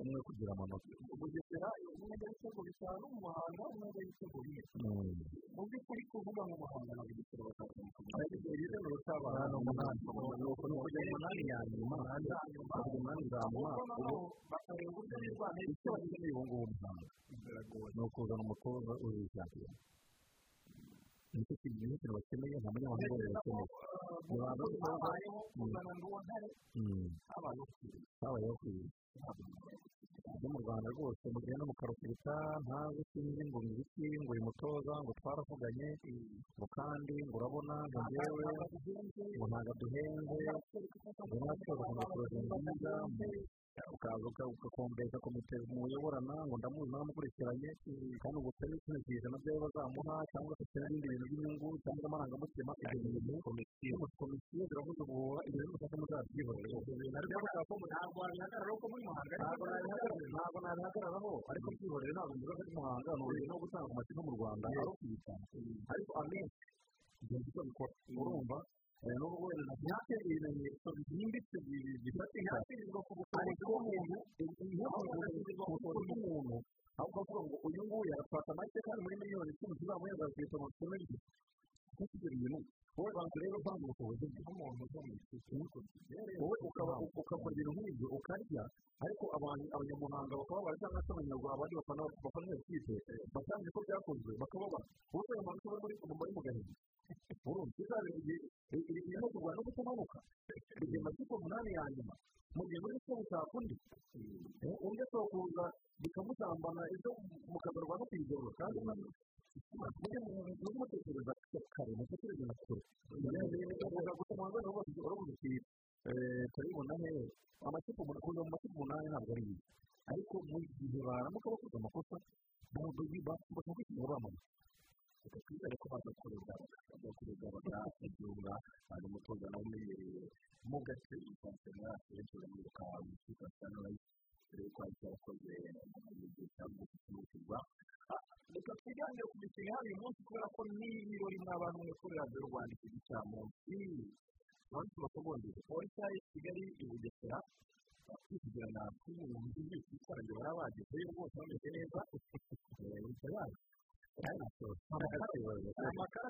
umwe kugira amanota bugesera umwenda w'ibitego bitanu mu muhanga umwenda w'ibitego bine mu by'ukuri kuvuga mu muhanga na bugesera bakazamuka ariko rero ni urutabana umunani ni ukujya umunani ya nyuma kujya umunani za nyuma ubu bakareba uburyo bakeneye ubu ngubu muhanga ni ukuzana umutoza shampiyona ni cyo kintu nyinshi bakeneye nta munyamahanga bakeneye nibanza gutoza habayeho kuzana n'uwo ntare habayeho habayeho kwiga no mu rwanda rwose mugenda mukarukubita ntazi sinzi ngo ni ibiki ngo uyu mutoza ngo twaravuganye ngo kandi ngo urabona ngo ngewe ngo ntabwo aduhenze ngo natwe bagomba kuroza nziza ukaza ugakombeza komite muyoborana ngo ndamuzi namukurikiranye kandi ubwo utari kino ijana by'ayo bazamuha cyangwa se n'ibindi bintu by'inyungu cyangwa amarangamutima ibyo bintu komisiyo. Komisiyo ziravuze ubuhuha ibyo bintu mufashe muzabyihorere ntabwo wabihagarara ko muri muhanga ntabwo nabihagararaho ariko byihorere ntabwo ko ari muhanga ni urugero no gutanga amakipe mu rwanda ari ukwica ariko amenshi ibyo ngibyo bikora. Urumva? Nubwo wenda ntihate ibimenyetso byimbitse bifatika ariko umuntu ubushobozi bw'umuntu ahubwo avuga ngo uyu nguyu arafata make kandi muri miliyoni icumi tuzamuhereza zihita mu kimwe n'igiti kuko ibyo wowe banza rero uvanga ubushobozi bw'umuntu wowe ukakora ibintu nk'ibyo ukarya ariko abanyamuhanga bakaba cyangwa se abanyarwanda abandi bafana iyo kipe basanze ko byakozwe bakababara wowe ayo mpamvu uba muri mu gahinda urumva izabiri irimo kurwana no kutamanuka igihe amakipe umunani ya nyuma mu gihe muri cyo gushaka undi undi ashobora kuza bikamusambana ibyo mukagarurwa no kuyigorora kandi mujye mutekereza kare mutekereze na kure ushobora gutuma abana bose urabuze uti turabibona hehe amakipe kuza mu makipe umunani ntabwo ari bibi ariko mu gihe baramuka bakoze amakosa ntabwo bakurikiza bamaze reka twizere ko badakorerwa badakorerwa bagategura hari umutoza nawe umenyereye mu gace isanzwe muri witwa sanirayizi dore ko hari icyo yakoze mu gihe cyangwa gukurikizwa reka twiganire ku mikino hano uyu munsi kubera ko n'ibirori mw'abantu mwikorera radiyo rwanda iki gicamunsi umunsi bakabongera polisi ya kigali i bugesera kwishyurana k'umuntu byinshi bisanzwe baba bagezeyo rwose bameze neza bitabaye amakara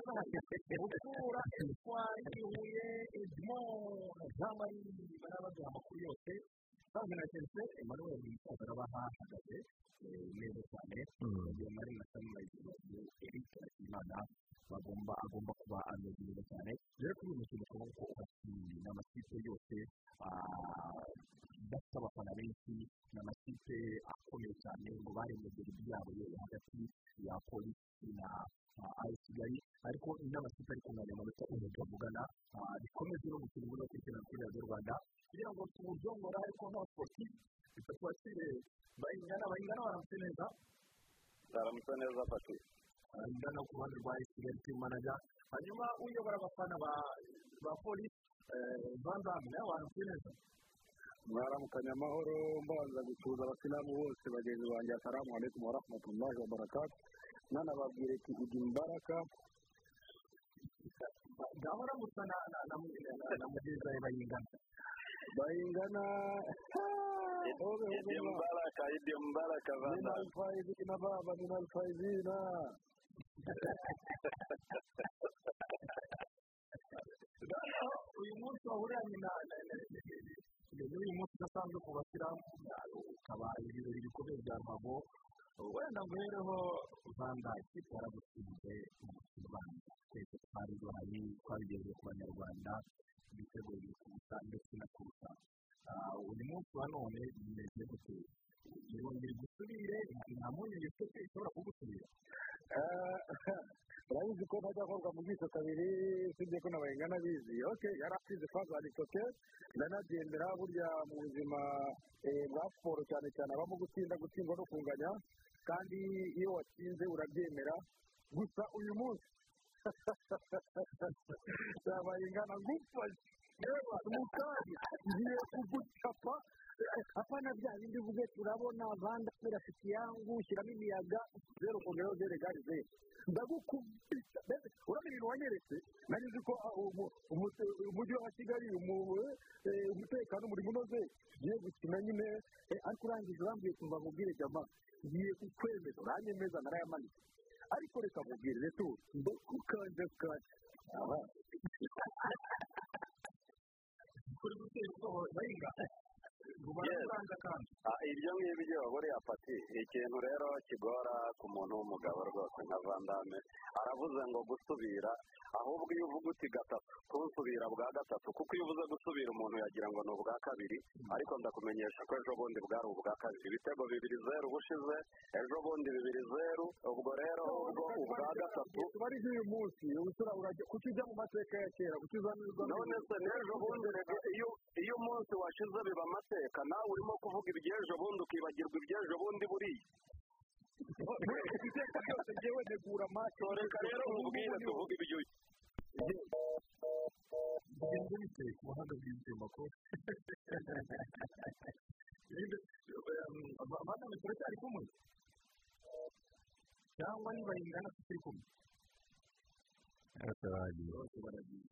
gukura eswari huye edmond jean marie barabaduha amakuru yose kandi na serivisi emmanuel musaza arabaha ahagaze neza cyane igihe mari na samuel eric imana bagomba agomba kuba ameze neza cyane rero kuri uyu mukino ukabona ko uhakinnye n'amakipe yose adafite abafana benshi ni amakipe akomeye cyane ngo bari mu derby yabo hagati ya polisi na ayi kigali ariko n'amakipe ari kunganya amanota ubu tuvugana bikomeze no gukina muri kwishyura kuri radiyo rwanda kugira ngo tuwujongora ariko nta sportif reka twakire bayingana bayingana baramutse neza baramutse neza pati bayingana ku ruhande rwa kigali team manager hanyuma uyobora abafana ba polisi vandamu nawe waramutse neza mwaramukanye amahoro mbanza gusuhuza abasilamu bose bagenzi banjye asalamu alaikum warahmatullahi wabarakatu nanababwira ati ijya imbaraka ngaho uramutse na mugenzi wawe bayingana bayingana mbaraka, idi mbaraka nina bana. alfaizina baba. Nina alfaizina uyu munsi wahuranye na uyu munsi udasanzwe ku basilamu ukaba ibirori bikomeye bya ruhago wenda ngo uhereho rwanda ikipe yaragutsinze umukino ubanza twese twari duhari twabigeze ku banyarwanda. Ibitego biri kuruta ndetse na kuruta uyu munsi wa none bimeze gute irongera igusubire nta mpungenge ufite ishobora kugusubira urabizi ko ntajya akorwa mu bwiso kabiri usibye ko nabayingana bizi oke yari asize fazari toke ndanagendera burya mu buzima bwa siporo cyane cyane habamo gutsinda gutsindwa no kunganya kandi iyo watsinze urabyemera gusa uyu munsi yabayingana ngufashe yewe mu kanya ngiye kugucapa hapana bya bindi uvuze turabona vanda rafiki yangu shyiramo imiyaga zeru kongeraho zeru egari zeru ndagukubita urabona ibintu wanyeretse nari nzi ko ah, umu- umu- umujyi wa kigali umu- eh, umutekano umurimo unoze ngiye gukina nyine eh, ariko urangije urambwiye kumva mubwire jama ngiye kukwemeza uranyemeza narayamanitse ariko reka mubwire reto ndakukanja kanje aha kuri gutera ubwoba bayiga ibyo ngibyo buriya pati ikintu rero kigora ku muntu w'umugabo rwose nka vandame. Aravuze ngo gusubira ahubwo iyo uvuga uti gatatu kunsubira bwa gatatu. Kuko iyo uvuze gusubira umuntu yagira ngo ni ubwa kabiri. Ariko ndakumenyesha ko ejo bundi bwari ubwa kabiri. Ibitego bibiri zeru ubushize ejo bundi bibiri zeru ubwo rero ahubwo ubwa gatatu. Tubari nk'uyu munsi kuki ujya mu mateka ya kera kuki uzanirwa none se n'ejo bundi iyo umunsi washize biba amateka nawe urimo kuvuga iby'ejo bundi ukibagirwa iby'ejo bundi buriya. Iteka ryose ngewe negura amaso reka rero nkubwire tuvuge ibyo bigenze bite ku buhanga bw'ibyuma ko abana turacyari kumwe? Cyangwa niba ingana tutari kumwe? Bose baragiye bose baragiye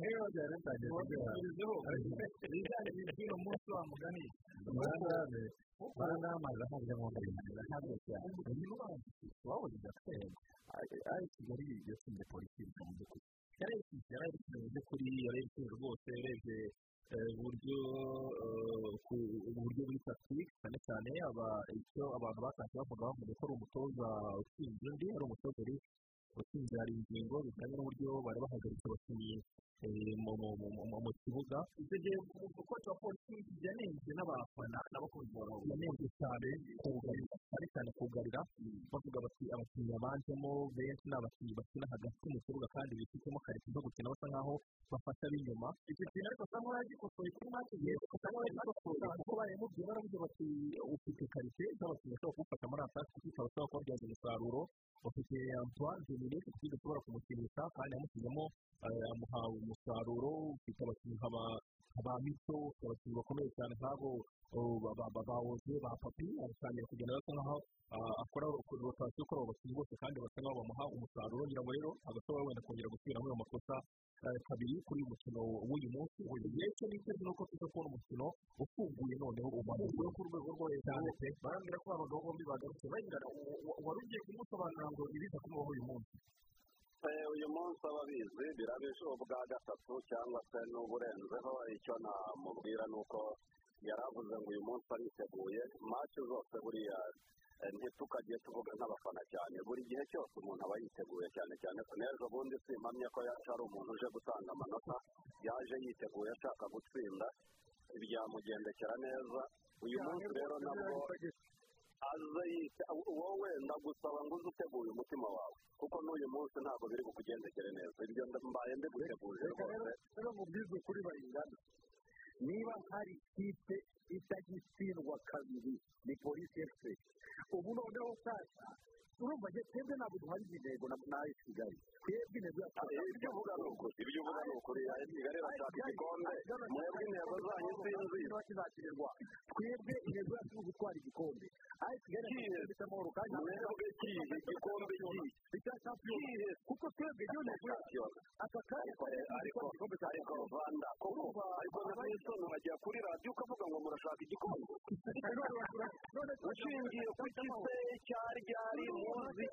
niba byari tubirizeho ibijyanye n'iby'uno munsi wa mugani barangane barangamaze ntabwo mu ndabona ntabwo cyane wabonye gatera ari kigali yatsinze polisi mu by'ukuri yari yari mu by'ukuri yari rwose urebye eh, uburyo uburyo buri tactique cyane cyane icyo abantu batangiye bavuga bavuga ko ari umutoza utsinze undi ari umutoza uri utsinze hari ingingo bijyanye n'uburyo bari bahagaritse abakinnyi mu- kibuga icyo gihe umukoci wa polisi yanenzwe n'abafana n'abakunzi bawe yanenzwe cyane kugarira cyane cyane kugarira bavuga bati abakinnyi babanjemo benshi ni abakinnyi bakina hagati mu kibuga kandi bifitemo karite zo gukina basa nkaho bafata b'inyuma icyo kintu ariko asa nkaho yagikosoye kuri make asa nkaho yagikosoye kuko bayimubwiye baravuze bati ufite karite z'abakinnyi bashobora kuwufata muri ataki kuko ikaba ashobora kubabyaza umusaruro ufite Antoine Dominique kuko udashobora kumukinisha kandi yamushyizemo eh, amuha umusaruro ufite abakinnyi nk'aba ba mito abakinnyi bakomeye cyane. Nk'abo oh, ba- oze ba papi aratangira kugenda basa nkaho ah, akora rotasiyo kuri abo bakinnyi bose kandi basa nkaho bamuha umusaruro. Ngira ngo rero agashobora wenda kongera gusubiramo ayo makosa kabiri kuri uyu mukino w'uyu munsi uyu gihe cyo niteze nuko tuza kubona umukino ufunguye noneho umanuwe ku rwego rwo hejuru. Barambwira ko abagabo bombi bagarutse bayingana wari ugiye kumusobanurira ngo ibiza kumubaho uyu munsi. Uyu munsi ababizi birabije ubwa gatatu cyangwa se n'uburenzeho icyo namubwira ni uko yari avuze ngo uyu munsi ariteguye maci zose buriya ntitukajye tuvuga nk'abafana cyane buri gihe cyose umuntu aba yiteguye cyane cyane ko n'ejo bundi simpamye ko yaje ari umuntu uje gutanga amanota yaje yiteguye ashaka gutsinda byamugendekera neza uyu munsi rero nabwo aze yite wowe ndagusaba ngo uze uteguye umutima wawe kuko n'uyu munsi ntabwo biri bukugendekere neza ibyo mbaye mbiguteguje rwose rero mubwize ukuri bayingana niba hari ikipe itagitsindwa kabiri ni polisi efuperi ubu noneho sasa urumva twebwe ntabwo duhari intego na na AS kigali. Twebwe intego ibyo uvuga ni ukuri ibyo uvuga ni ukuri AS kigali irashaka igikombe mwebwe intego zanyu sinzi niba kizakinirwa twebwe intego yacu ni ugutwara igikombe AS kigali ifite amahoro kandi mwebwe kihe igikombe icya shampiyona kuko twebwe iyo ntego yacu aka kanya ariko ariko igikombe cya ariko na n'isoni wajya kuri radiyo ukavuga ngo murashaka igikombe? ushingiye ku gise cya ryari muzi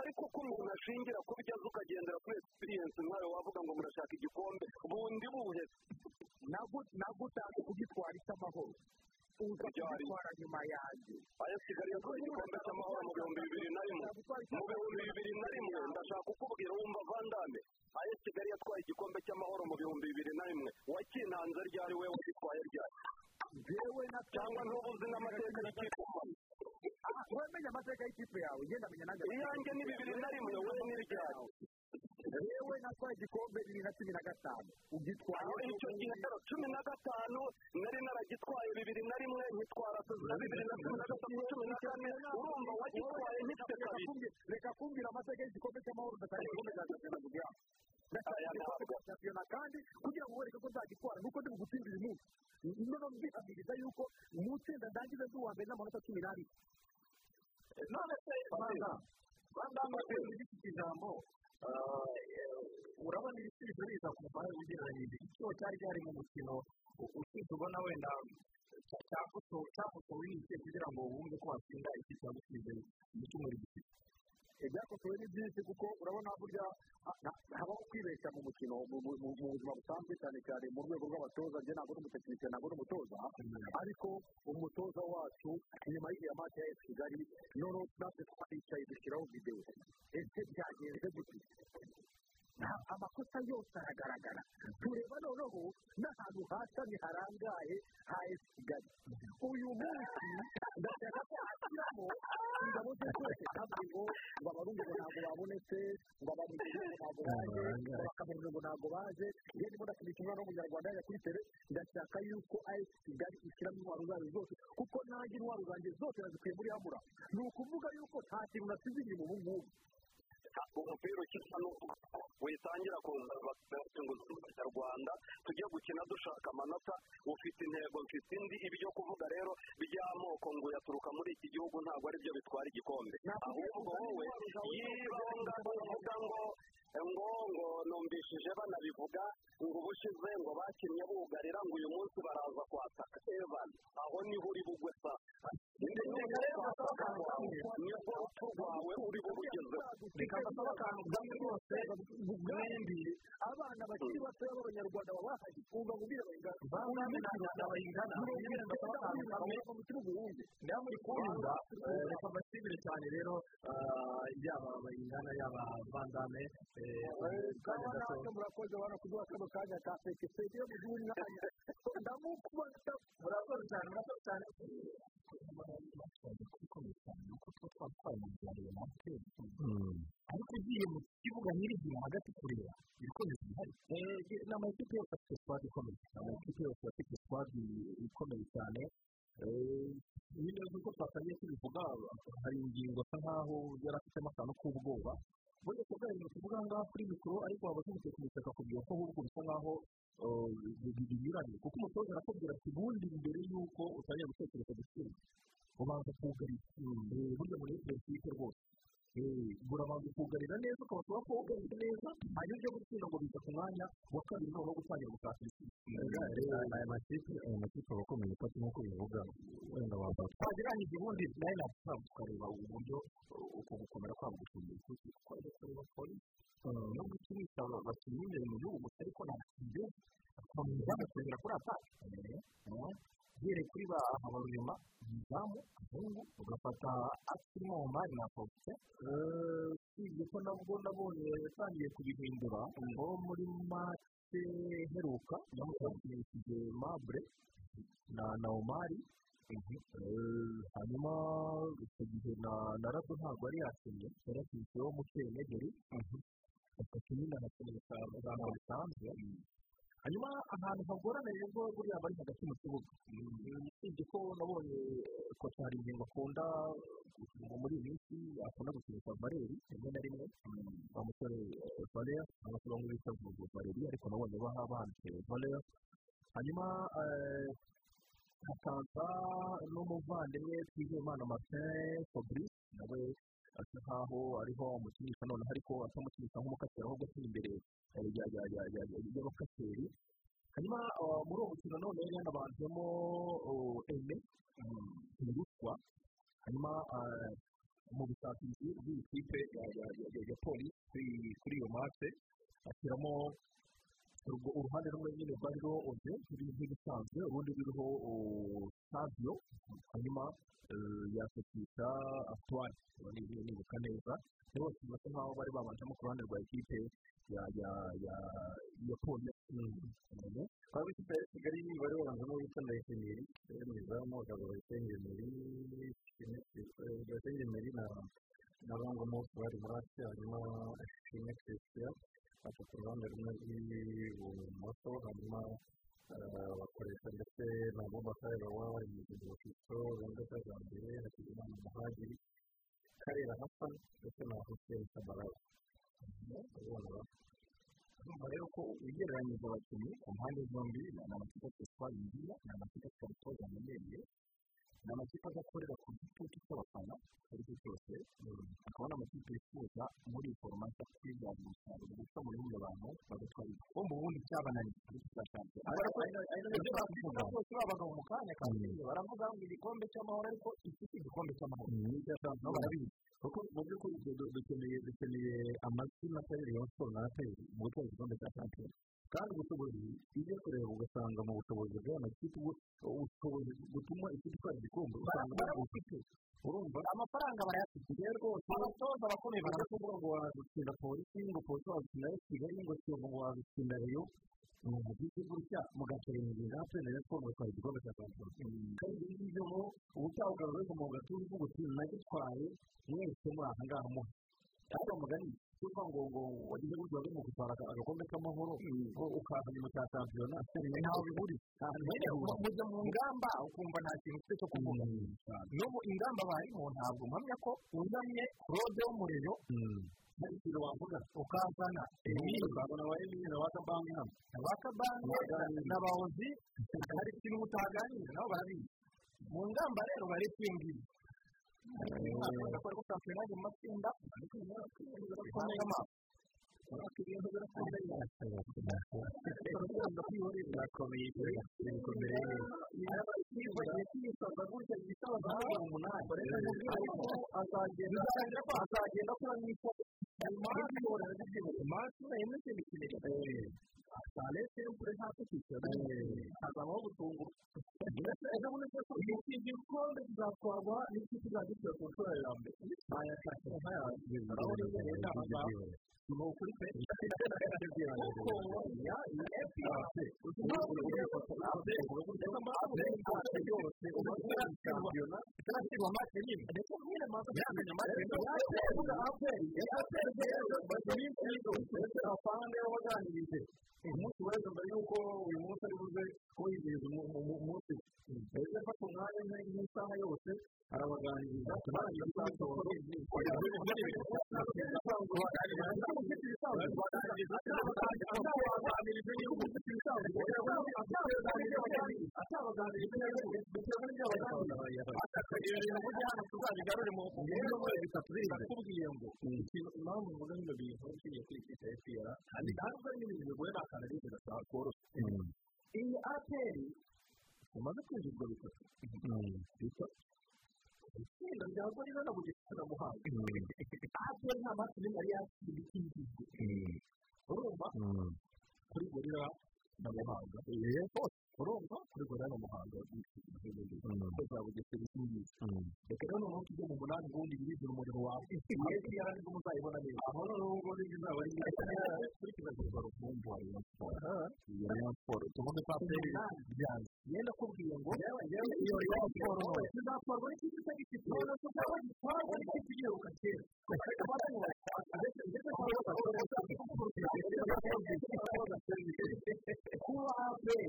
ariko ko umuntu ashingira ku byo azi ukagendera kuri egisipiriyensi nkawe wavuga ngo murashaka igikombe. Bundi buhe? Ntabwo utazi kugitwara icy'amahoro uza kugitwara nyuma yanjye. Aya kigali yatwaye igikombe cy'amahoro mu bihumbi bibiri na rimwe. mu bihumbi bibiri na rimwe ndashaka kukubwira wumva vandame aya kigali yatwaye igikombe cy'amahoro mu bihumbi bibiri na rimwe. Wakinanze ryari we wagitwaye ryari? Njyewe na cyangwa ntubuzi n'amateka y'ikipe wamenye amateka amateka y'ikipe yawe ngenda amenya nanjye iyanjye ni bibiri na rimwe wowe ni iryawe yewe natwaye igikombe bibiri na cumi na gatanu ugitwaye icyo gihe cumi na gatanu nari naragitwaye bibiri na rimwe nkitwara na bibiri na cumi na gatatu cumi na kane urumva wagitwaye nkifite kabiri reka kumbwira amateka y'igikombe cy'amahoro ndataye igikombe cya shampiyona shampiyona kandi kugira ngo wereke ko nzagitwara nuko ndi bugutsindira uyu munsi noneho mbihamiriza yuko mu itsinda ndangiza ndi uwa mbere n'amanota cumi n'abiri none se rwanda rwanda amaze gifite ijambo urabona ibisubizo biza ku mubare ugereranyije ikigo cyari cyari mu mukino usibye ubona wenda cyakosowe n'iki kugira ngo wumve ko watsinda ikipe yagusize mu cyumweru gifite ibyakosowe ni byinshi kuko urabona burya ah, habaho kwibeshya mu mukino mu- buzima busanzwe cyane cyane mu rwego rw'abatoza njye ntabwo ari umutekinisiye ntabwo ari umutoza ariko umutoza wacu nyuma y'igihe amazi ya esi kigali noneho natwe twaricaye dushyiraho videwo ese byagenze gute amakosa yose aragaragara tureba noneho n'ahantu hasamye harangaye ha kigali uyu munsi ndashaka ko hashyiramo ingabo ze zose ntabwo ngo ngo abarundi ngo ntabwo babonetse ngo abarundi ntabwo baje ngo abakameruni ngo ntabwo baje iyo ndimo ndakinisha umwana w'umunyarwanda yajya kuri tere ndashaka yuko ayesi kigali ishyiramo intwaro zayo zose kuko nanjye intwaro zanjye zose nazikuye muri hamura ni ukuvuga yuko nta kintu nasize inyuma ubu ngubu umupira ukina n'uko witangira kuza ngo rwanda tujye gukina dushaka amanota. Ufite intego mfite indi ibyo kuvuga rero by'amoko ngo yaturuka muri iki gihugu ntabwo ari byo bitwara igikombe. Ahubwo wowe yibanga uvuga ngo ngo ngo numvishije banabivuga ngo ubushize ngo bakinnye bugarira ngo uyu munsi baraza kwataka evan. Aho ni ho uri bugwe sa ni bwo urupfu rwawe uri bubugezeho reka mbasaba akantu kamwe rwose mwembi abana bakiri batoya b'abanyarwanda babahaye umva mubwire bayingana bayingana nyine mbasaba akantu kamwe mu kibuga ubundi niba muri kunyumva reka mbashimire cyane rero yaba bayingana yaba kanya gato gato murakoze bana kuduha kano kanya ka feke yo muduha umwanya ndamukubita murakoze cyane murakoze cyane ariko ugiye mu kibuga nyirizina hagati kureba ibikoresho bihari ni amakipe yose afite squad ikomeye amakipe yose afite squad ikomeye cyane nyine nk'uko twatangiye tubivuga hari ingingo asa nkaho yari afitemo akantu k'ubwoba burya ibintu tuvuga aha ngaha kuri mikoro ariko waba tumutekinisiye akakubwira ko ahubwo bisa nkaho binyuranye. Kuko umutoza arakubwira ati ubundi mbere y'uko utangira gutekereza gutsinda ubanza kugarira burya muri politiki rwose? Urabanza kugarira neza ukaba ko wugarije neza. Hanyuma ujya gutsinda ngo biza ku mwanya wa kabiri noneho gutangira ibisubizo aya makipe aya makipe aba akomeye ko nk'uko bivuga wenda waba twagereranyije ubundi na yo natwe tukareba uburyo uko gukomera kwabo gusumba ikusi kuko ari kureba polisi no gukinisha abakinnyi imbere mu gihugu gusa ariko ntabwo bakomeza bagasubira kuri atake uhereye kuri ba habarunyuma izamu abahungu ugafata akirimo omari na faustin usibye ko nabwo nabonye yatangiye kubihindura ngo muri make heruka yamutanishije mabure na na omari hanyuma icyo gihe na na rado ntabwo yari yakinnye yari yakiniseho mukenegeri atatu nyine anakinisha ijambo risanzwe hanyuma ahantu hagorana rero buriya bari hagati mu kibuga. Usibye ko nabonye koca hari ingingo akunda muri iyi minsi akunda gukinisha valeri rimwe na rimwe. Wa musore valeri cyangwa se bamwe bita vuba valeri ariko nabonye baha banditse valeri hanyuma hakaza n'umuvandimwe twizeyimana martin fabrice nawe asa nkaho ariho amukinisha noneho ariko atamukinisha nk'umukaseri ahubwo akiri imbere y'abakaseri hanyuma muri uwo mukino none yari yanabanjemo eme ruswa. Hanyuma mu busatirizi bw'iyi kipe ya polisi kuri iyo mate ashyiramo uruhande rumwe nyine rwari ruriho ode nk'ibisanzwe urundi ruriho savio hanyuma yasukisha atwari nibuka neza bose basa nkaho bari babanjemo ku ruhande rwa ekipe ya ya ya ya polisi ikipe ya kigali bari babanjemo witwa ndayiseneri mu izamu bakaba bayisengeneri bayisengeneri na rangamo bari muri ati hanyuma shimwe bafata ku ruhande rumwe rw'ibumoso hanyuma bakoresha ndetse na bubakari baba bari mu gihe cy'iso wenda cya mbere hakizimana muhagiri karera hasan ndetse na hussein sabarawa urumva rero ko ugereranyije abakinnyi ku mpande zombi ni amakipe atwara imbyino ni amakipe atwara itoza amenyereye ni amakipe adakorera ku gitutu cy'abafana icyo ari cyo cyose akaba ari amakipe yifuza muri foromasi kwibyaza umusaruro gusa muri bumwe abantu bagatwara ibyo mu bundi cyabananiye ariko cyashatse ibyo bavuga bose babaga mu kanya kandi baravuga ngo igikombe cy'amahoro ariko si igikombe cy'amahoro nabo barabizi kuko mu by'ukuri dukeneye amazina atari rayon siporo na atari mu gutwara igikombe cya shampiyona kandi ubushobozi iyo kureba ugasanga mu bushobozi bw'aya makipe ubushobozi butuma ikipe itwara igikombe usanga ntabwo ufite urumva amafaranga barayafite rero rwose abatoza abakomeye baravuga ngo wazitsinda polisi ngo polisi wazitsinda kigali ngo wazitsinda reyo mu gihe gutya natwe na siporo batwara igikombe cya shampiyona kandi ibi ngibyo ngo ubutaha ugaragaza mu gatuza uti nagitwaye mwese muri aha ngaha muhe ariko mugani kuko ngo ngo wagize gutya wari mu gutwara agakombe k'amahoro ukaza nyuma cya shampiyona ntaho bihuriye mujya mu ngamba ukumva nta kintu ufite cyo kuvuga n'ubu ingamba barimo ntabwo mpamya ko uzanye rode w'umuriro hari ikintu wavuga ukazana emili ukazana wa emili na wakabanki na wakabanki na bawozi hari ikintu mutaganira nabo barabizi mu ngamba rero bari kwinjiza ko shampiyona mu matsinda bikomeye amaso ibintu birakomeye birakomeye birakomeye bagiye kwisaza gutya zahabu umunani ariko azagenda azagenda akora n'isoko nyuma y'ibihora by'igihugu masi na rimwe n'ikindi kintu sale sempure nta kwishyura hazabaho gutungurwa ndetse ejo bundi cyose iki gikombe kizatwarwa n'ikipe izagikira ku nshuro ya mbere aya kake nkaya urabona iyo rero ahangaha ni ukuri pe kuko ya ni epiyanse yose ubona shampiyona itarashyirwa amaso nyine ndetse nyine maze yamenya amaso yaterwa aperi yaterwa rero bazi iminsi yose ndetse afande wabaganirije umunsi wese mbere y'uko uyu munsi ari buze kuwizihiza umunsi ndetse afata umwanya nk'isaha yose arabaganiriza tunarangiza isaha yose atabaganirije niba ufite ibisanzwe atabaganirije bitewe n'ibyo abaganira akagira ibintu burya hano tuzabigarure mu byumweru bitatu biri ndakubwiye ngo impamvu mvuga bino bintu nshingiye kuri ikipe ya efuperi kandi ntabwo ari n'ibintu bigoye ni? Akantu ari gasaba koroshye iyi aperi umaze kwinjizwa bitatu bitatu itsinda rya gorira na bugesera muhanga aperi nta masi n'imwe yari yakira ikinjizwe urumva kuri gorira na muhanga urumva kuri gorira na muhanga ko za bugesera ikinjizwe reka rero noneho tujye mu munani ubundi birizira umuriro wawe iyo yari ariko muzayibona neza aho noneho ngo izaba ari kuri kizagirwa rukumbu wa rayon siporo iyo rayon siporo tuvuge ko aperi byanze yenda kubwiye ngo iyo rayon siporo tuzatwarwa n'ikipe itagifite none tuzaba gitwarwa n'ikipe igiheruka kera kuba aperi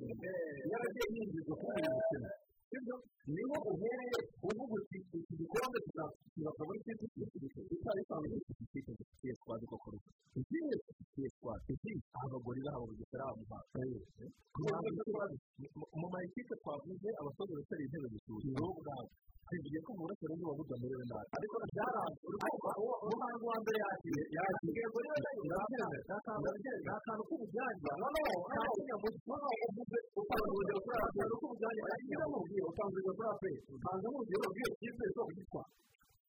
yinjizwa kuri uyu mukino sibyo ni ho uhereye uvuga uti iki gikombe kizakorwa n'ikipe itari isanzwe ifite ikipe zifitiye squad koko ikipe zifitiye squad iki abagorira abo bugesera amuhanga mu ma ekipe twavuze abasoza batari intebe zishyushye ni wowe ubwawe tugiye ko mu burasirazuba buvuga amerewe nabi ariko byaranze umuhanzi wa mbere yakiriye yakiriye ngo niba yakiriye ni akantu k'ubujyanye noneho ntakinya mu kibazo uvuze utanga urugero kuri akantu k'ubujyanye agira urugero kuri aperi utanga urugero bw'iyo kipe zo kugitwara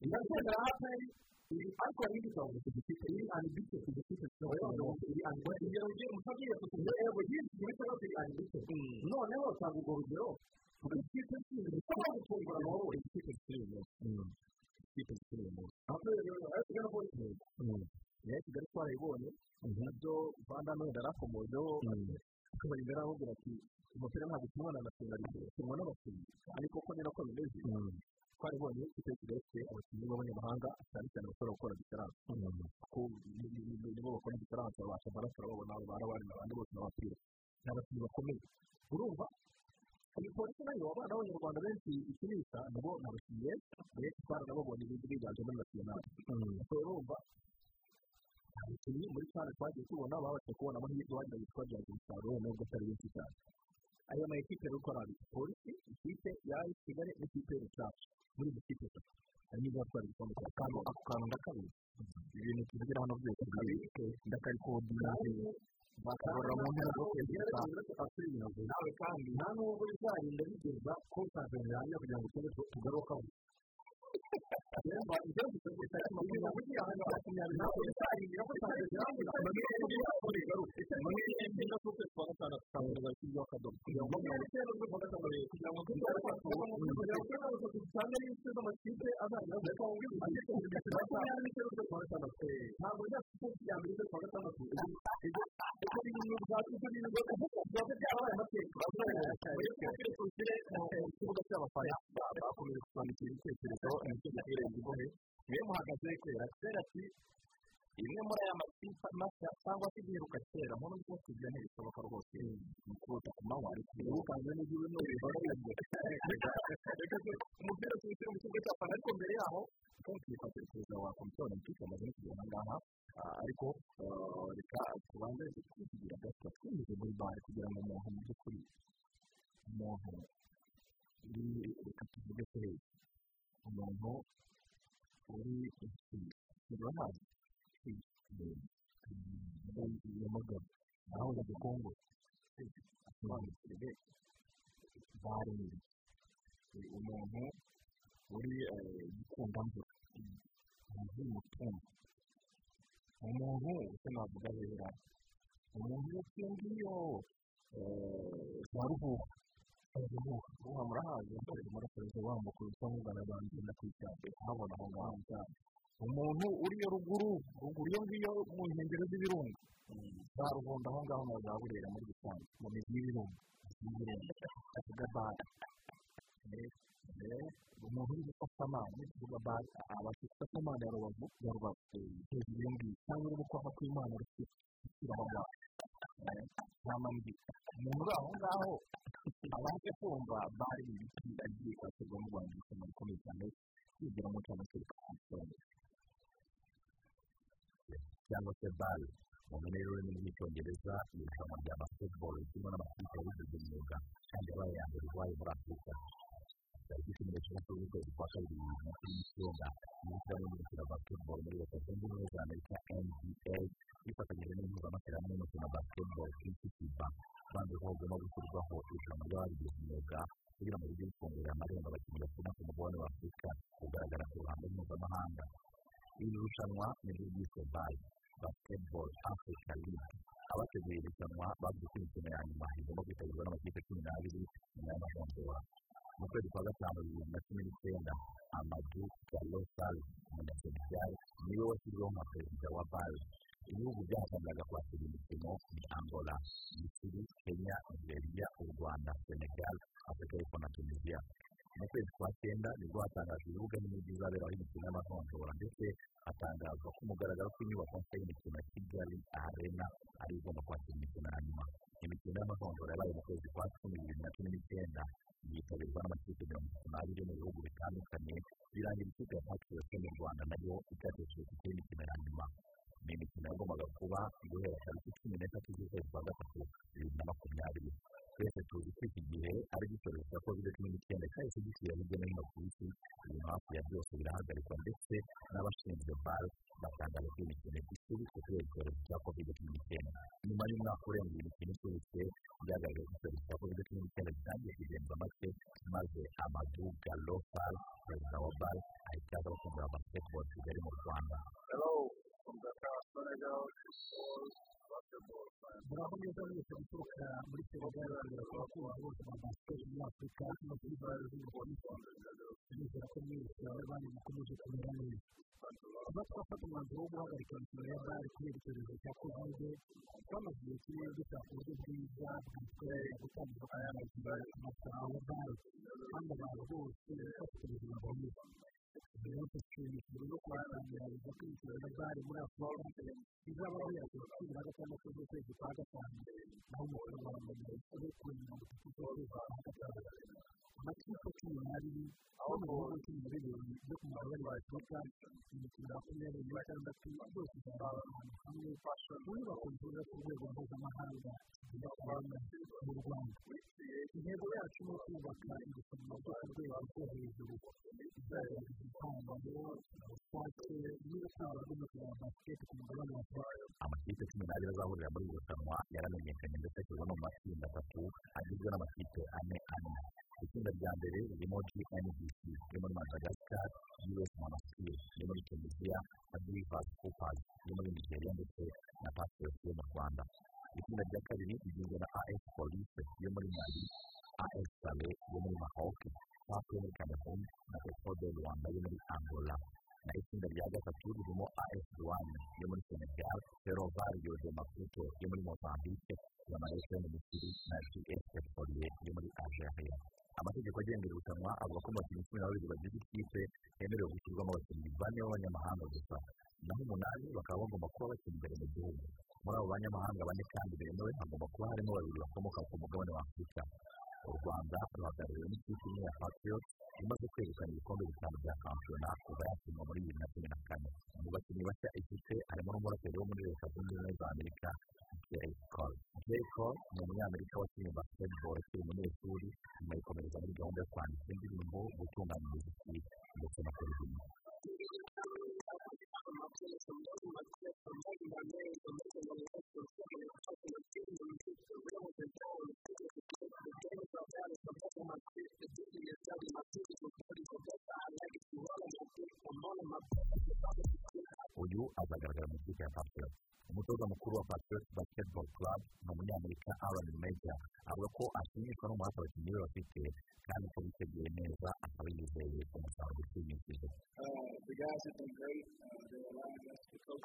ingatsinda ya aperi ariko hari indi gahunda ku giti cye iri anditse ku giti cye iri anditse urugero ugiye musagiye ku kintu yego yinshi muri cyangwa se iri anditse noneho usanga urwo rugero ku giti cye ushobora gutungura amahoro igiti cye kiri mu cye kiri mu aho rero ariko rero ko niyo kigali twarayibonye na byo rwanda n'uwenda yarakomojeho akaba imbere aramubwira ati umupira ntabwo ukinwa na nasiyonalize ukinwa ko ni nako bimeze twaribonye ikipe kigali ifite abakinnyi b'abanyamahanga cyane cyane bashobora gukora diferanse kuko nibo bakora diferanse babasha amaraso urababona barabari n'abandi bose n'abapira ni abakinnyi bakomeye urumva iyi polisi na yo abana b'abanyarwanda benshi ikinisha nabo ni abakinnyi benshi benshi twaranababonye biganje muri nasiyonali urumva abakinnyi muri cyane twagiye tubona babasha kubona amahirwe bagira ngo twagira umusaruro nubwo atari benshi cyane aya ma ekipe rero uko ari polisi ikipe ya kigali n'ikipe y'ubucaca muri izi kipe eshatu harimo izo batwara igikombe cya kano ako kantu ndakabiri ibintu tuvugira hano byose bibike ndakarikodinga bakarora mu ntera zo kwegera nawe kandi nta n'ubwo bizarinda bigeza ko tanzania kugira ngo tube tugarukaho dutegura ibintu kugira ngo makumyabiri ntabwo bizarindira ko tanzania amamiliyoni y'amakuru igaruka amamiliyoni y'amakuru y'ukwezi kwa gatandatu kandi bashyiriyeho akadomo kugira ngo mirongo icyenda n'ubwo gatanu kugira ngo tugaruke kugira ngo tugaruke dusange n'ibiciro by'amakipe azajya ngo ngwino ugeze mu gihe makumyabiri n'icyenda z'ukwezi kwa gatandatu ntabwo njya ku ya mbere z'ukwezi kwa gatandatu ibyo bintu bwacu ibyo bintu byaba byarabaye amateka tugire mu kibuga cy'abafana bakomeje kwandikira ibitekerezo ni cyo giherereye imbohe niyo muhagaze kubera kera ati imwe muri aya makipe mashya cyangwa se igiheruka kera muri ubwo kujya ntibishoboka rwose ni ukuruta ku manywa ariko iyo ukanze n'igihe n'ubibona umupira tuwushyira mu kibuga cy'abafana ariko mbere yaho twifashe perezida wa komisiyo olympique amaze no kugera aha ngaha ariko reka tubanze kugira ngo umuntu mu by'ukuri umuntu uri reka tuvuge ko umuntu uri urahazi nyamagabe naho ujya kongo asobanukirwe bare ni umuntu uri gikundamvura umuntu w'umutungo umuntu usa navuga rero umuntu iyo ngiyo za ruhuha ruhuha murahazi yakorera umuraperi wambuka urusa nk'ugana abantu igenda ku icyapa habona aho ngaho cyane umuntu uriyo ruguru ruguru iyo ngiyo mu nkengero z'ibirunga za ruhondo aho ngaho na za burera muri rusange mu mizi y'ibirunga kavuga bare umuntu uri gufata amazi kuvuga bare abasha gufata amazi ya rubavu ya rubavu hejuru iyo ngiyo cyangwa uri gukora kw'imana rufite aho ngaho nta mpamvu umuntu uri aho ngaho abasha kumva bare ibiti agiye kwakirwa mu rwanda isomo rikomeye cyane kwigiramo cyangwa se rikaba cyangwa se bare mu mpine y'ururimi rw'icyongereza ni irushanwa rya basketball ririmo n'amakipe yabigize umwuga kandi yabaye iya mbere iwayo muri afurika cumi n'eshatu z'ukwezi kwa kabiri bibiri na cumi n'icyenda ry'umukino wa basketball muri leta zunze ubumwe za amerika nba yifatanyije n'impuzamashyirahamwe y'umukino wa basketball ku isi fiba banze ko hagomba gushyirwaho irushanwa ry'ababigize umwuga kugira ngo rijye rifungurira amarembo abakinnyi bakina ku mugabane wa afurika kugaragara ku ruhando mpuzamahanga iri rushanwa ni ryo ryiswe bayi basketball africa league abateguye iri rushanwa bavuze ko imikino ya nyuma igomba kwitabirwa n'amakipe cumi n'abiri nyuma y'amajondora mu kwezi kwa gatanu bibiri na cumi n'icyenda amadu galosal umunyasenegal ni we washyizweho nka perezida wa bari ibihugu byahataniraga kwakira imikino ni angola misiri kenya nigeria u rwanda senegal afurika y'epfo na tunisia mu kwezi kwa cyenda ni bwo hatangajwe ibibuga n'imijyi izaberaho imikino y'amajonjora ndetse hatangazwa ko umugaragaro ko inyubako nshya y'imikino ya kigali arena ari igomba kwakira imikino ya nyuma imikino y'amajonjora yabaye mu kwezi kwa cumi bibiri na cumi n'icyenda yitabirwa n'amakipe mirongo itatu n'abiri mu bihugu bitandukanye birangira ikipe ya patriot mu rwanda na yo icyateshejwe kuko imikino ya nyuma ni imikino yagombaga kuba guhera tariki cumi n'eshatu z'ukwezi kwa gatatu bibiri na makumyabiri mbere ari gikoresho cya kovide cumi n'icyenda cyahise gishyira hirya no hino ku isi ibintu hafi ya byose birahagarikwa ndetse n'abashinzwe bare batangaza ko imikino isubitswe kubera icyorezo cya kovide cumi n'icyenda nyuma y'umwaka urenga imikino isubitswe byagaragaye ko icyorezo cya kovide cumi n'icyenda gitangiye kugenza make maze amazu galo bare perezida wa bare ahita aza gukangurira basiketiboro kigali mu rwanda. Guturuka muri senegal bakagera ku bakunzi bose ba basiketi muri afurika no kuri bare z'umupira nizera ko mwese abandi mukomeje kumera neza kuba twafata umwanzuro wo guhagarika imikino ya bare kubera icyorezo cya kovide twamaze igihe kinini dushaka uburyo bwiza bwatwerera gutandukanya amafaranga ya bare kandi abantu bose bafite ubuzima bwiza rero dushimishijwe no kuhatangiririza ko imikino ya bare muri afurika izaba yagera cumi na gatandatu z'ukwezi kwa gatanu naho umukino wa mbere uri ku mirongo itatu z'ukwezi kwa gatanu amakipe cumi n'abiri yo mu bihugu cumi na bibiri byo ku mugabane wa afurika imikino makumyabiri n'itandatu yose izaba ahantu hamwe mu nyubako nziza ku rwego mpuzamahanga zigira cyane mu rwanda intego yacu ni ukubaka irushanwa ryo ku rwego rwo hejuru izagaragaza impano ubushake n'urukundo rw'umukino wa basiketi ku mugabane wa afurika amakipe cumi n'abiri azahurira muri iri rushanwa yaramenyekanye ndetse ashyirwa no mu matsinda atatu agizwe n'amakipe ane ane itsinda rya mbere ririmo gnbc yo muri madagascar us monastir yo muri tunisia na rivers coopers yo muri nigeria ndetse na patriots yo mu rwanda itsinda rya kabiri rigizwe na as police yo muri mali as sale yo muri maroc pac yo muri cameroon na eco de rwanda yo muri angola na itsinda rya gatatu ririmo as rwanda yo muri senegal ferrovario de maputo yo muri mozambique zamalek yo mu misiri na gs petrolier yo muri algeria amategeko agenga irushanwa avuga ko mu bakinnyi cumi na babiri bagize ikipe hemerewe gushyirwamo abakinnyi bane b'abanyamahanga gusa. Naho umunani bakaba bagomba kuba bakina imbere mu gihugu. Muri abo banyamahanga bane kandi bemewe hagomba kuba harimo babiri bakomoka ku mugabane wa afurika. U rwanda ruhagarariwe n'ikipe imwe ya patriots imaze kwegukana ibikombe bitanu bya shampiyona kuva yakinwa muri bibiri na cumi na kane. Mu bakinnyi bashya ifite harimo n'umuraperi wo muri leta zunze ubumwe za amerika jay cole jay cole ni umunyamerika wakinnye basketball akiri umunyeshuri nyuma yikomereza muri gahunda yo kwandika indirimbo gutunganya umuziki ndetse no kuririmba uyu azagaragara mu ikipe ya patriots umutoza mukuru wa patriots basketball club ni umunyamerika aaron major avuga ko ashimishwa n'umuhate abakinnyi be bafite kandi ko biteguye neza akaba yizeye umusaruro ushimishije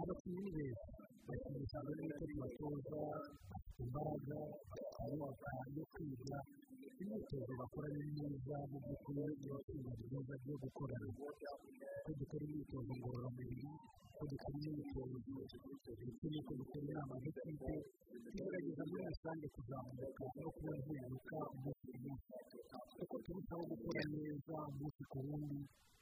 abakinnyi beza bashimisha n'icyo tubatoza bafite imbaraga inyota yo kwiga imyitozo bakora ni myiza mu by'ukuri niba twiga byiza byo gukorana ko dukora imyitozo ngororamubiri ko dukora imyitozo ndetse n'uko dukora inama z'ikipe tugerageza muri rusange kuzamuka no kuba impinduka umunsi ku munsi kuko turushaho gukora neza umunsi ku wundi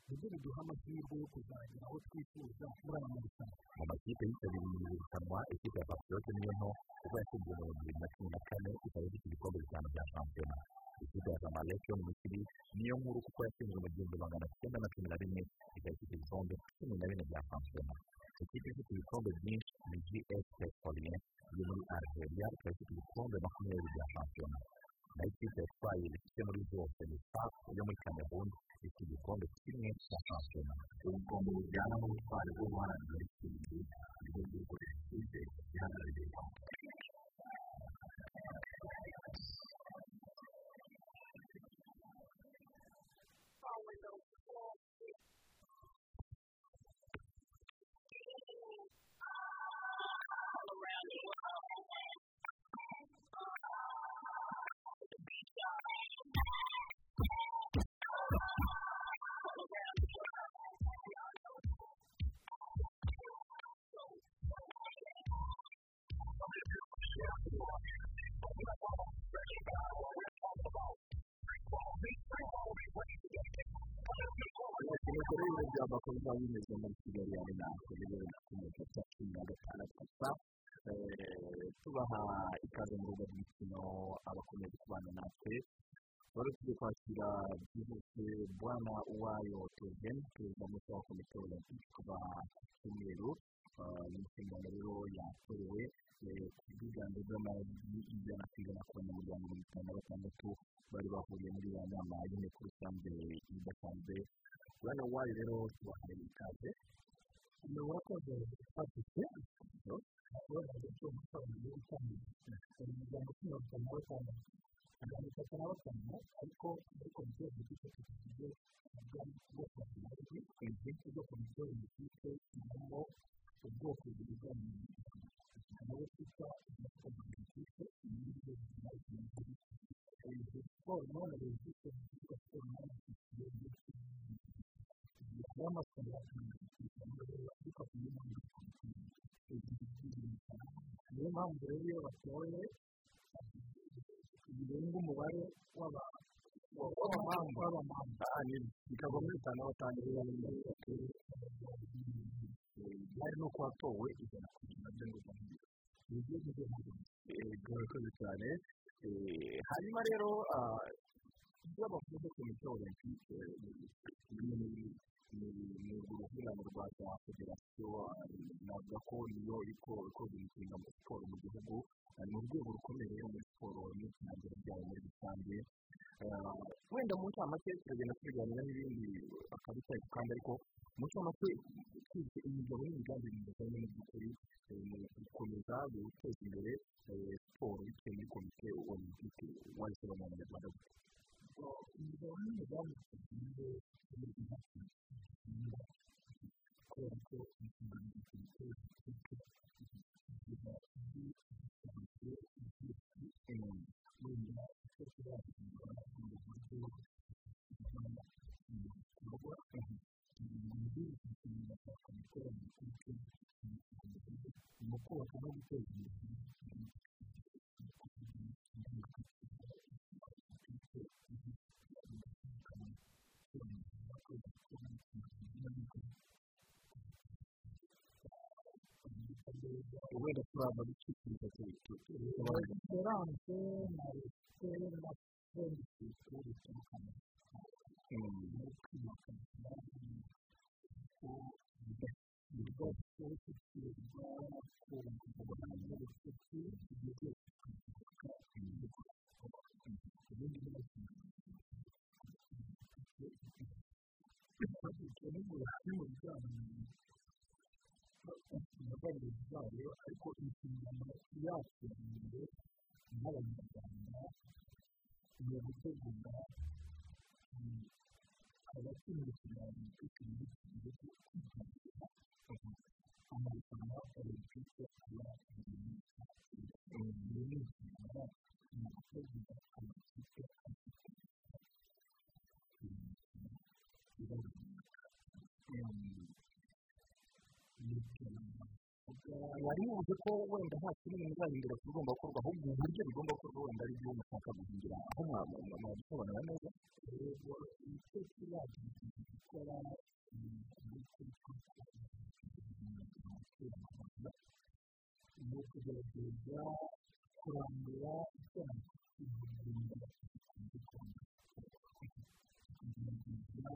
ni byo biduha amahirwe yo kuzagera aho twifuza muri aya marushanwa mu makipe yitabiriye iri rushanwa ikipe ya patriots niyo nto kuko yatsinzwe mu bihumbi bibiri na cumi na kane ikaba ifite ibikombe bitanu bya shampiyona ikipe ya zamalek yo mu misiri niyo nkuru kuko yatsinzwe mu gihumbi magana cyenda na cumi na rimwe ikaba ifite ibikombe cumi na bine bya shampiyona ikipe ifite ibikombe byinshi ni gs petrolien yo muri algeria ikaba ifite ibikombe makumyabiri bya shampiyona naho ikipe yatwaye ibifite muri zose ni sap yo muri cameroon ifite igikombe kimwe cya shampiyona ubukombe bujyana n'ubutwari bwo guharanira intsinzi ni bwo bw'ukoresha ikipe ihagarariye nuko rero byaba biba bimeze muri kigali ari natwe rero dukomeje cumi na gatandatu gusa tubaha ikaze mu rugo rw'imikino abakomeje kubana natwe wari tugiye kwakira byihuse bwana uwayo teogene perezida mushya wa komite olympique kuva cyumweru ni inshingano rero yatorewe ku bwiganze bw'amajwi ijana ku ijana ku banyamuryango mirongo itanu na batandatu bari bahuriye muri ya nama y'inteko rusange idasanzwe bwana wayo rero tubahaye ikaze ni urakoze afite urabona ko umusaza utamenya umuryango ukinyarwanda nawe cyane abantu batatu na batanu ariko muri komisiyo tugize ubwami bwo kwakira amajwi ku ibyinshi byo komisiyo y'ibidukikije kirimo ubwoko bw'ibijyanye nabo twita ibidukikije n'ibyo bizima igihe siporo none bifite ikigo siporo none ifite y'amashanyarazi ariko kuri niyo mpamvu rero iyo batoye birenga umubare w'abamamba bikagwa muri bitanu batanu hari no kuhatowe ijana ku ijana by'inguzanyo cyane hanyuma rero ibyo ku miti olympique ni uruhurirane rwa za federasiyo navuga ko niyo ikoze imishinga muri siporo mu gihugu ni urwego rukomeye muri siporo n'iterambere ryayo muri rusange. Wenda mu ncamake turagenda tubiganira n'ibindi akabitaye kandi ariko mu ncamake twize imigabo n'imigambi bijyanye n'by'ukuri mu gukomeza guteza imbere siporo bitewe muri komite olympique wahisemo mu banyarwanda imigabo n'imigambi wenda turaza gucikiriza esperance na resite na fondisiyo bitandukanye muri kwimakaza ibigo byo gushyikirwa ku nguzanyo n'ubucuti igihe kuka ibigo ibindi byose bagiye n'uburezi mu bijyanye imiyoborere zayo ariko inshingano yacu nk'abanyarwanda ni ugutegura abakinnyi olympique muri iki gihugu kwitabira amarushanwa olympique aba muri iyi nshingano yacu ni ugutegura amakipe afite wari wuzi ko wenda nta kinini muzahindura ku bigomba gukorwa ahubwo uburyo bigomba gukorwa wenda ari byo mushaka guhindura aho mwabisobanura neza yego icyo kibazo gukora ni ukugerageza kurandura icyaha gitandukanye kugerageza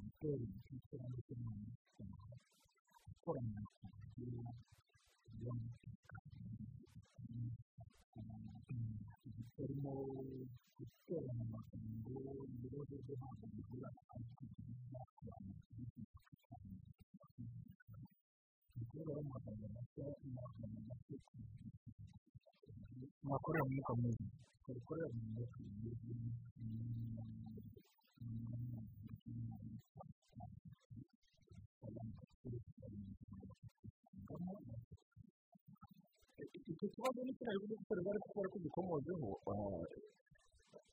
gutera ibiti cyangwa se gukorana ku buryo bw'umutekano harimo guterana amagambo ibibazo byo bigura ariko byiza ku bantu gukorera amagambo mashya amagambo make mwakorera mu mwuka mwiza gukorera mu mwuka mwiza icyo kibazo ni kinari byo gukorera ariko kubera ko gikomozeho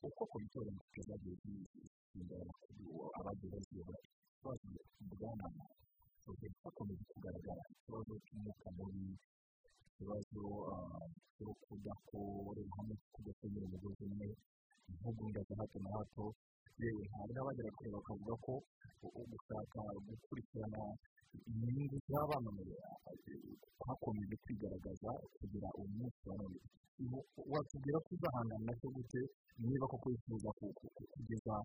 uko komite zagiye zitsinda abagiye baziyobora ikibazo bwana hakomeje kugaragara ikibazo cy'umwuka mubi ikibazo cyo kudakorera hamwe kudasenyera umugozi umwe intugunda za hato na hato yewe hari n'abagera kure bakavuga ko gushaka gukurikirana inyungu z'abamamaye hakomeje kwigaragaza kugira umunsi wa none watubwira ko uzahangana na cyo gute niba koko wifuza kugeza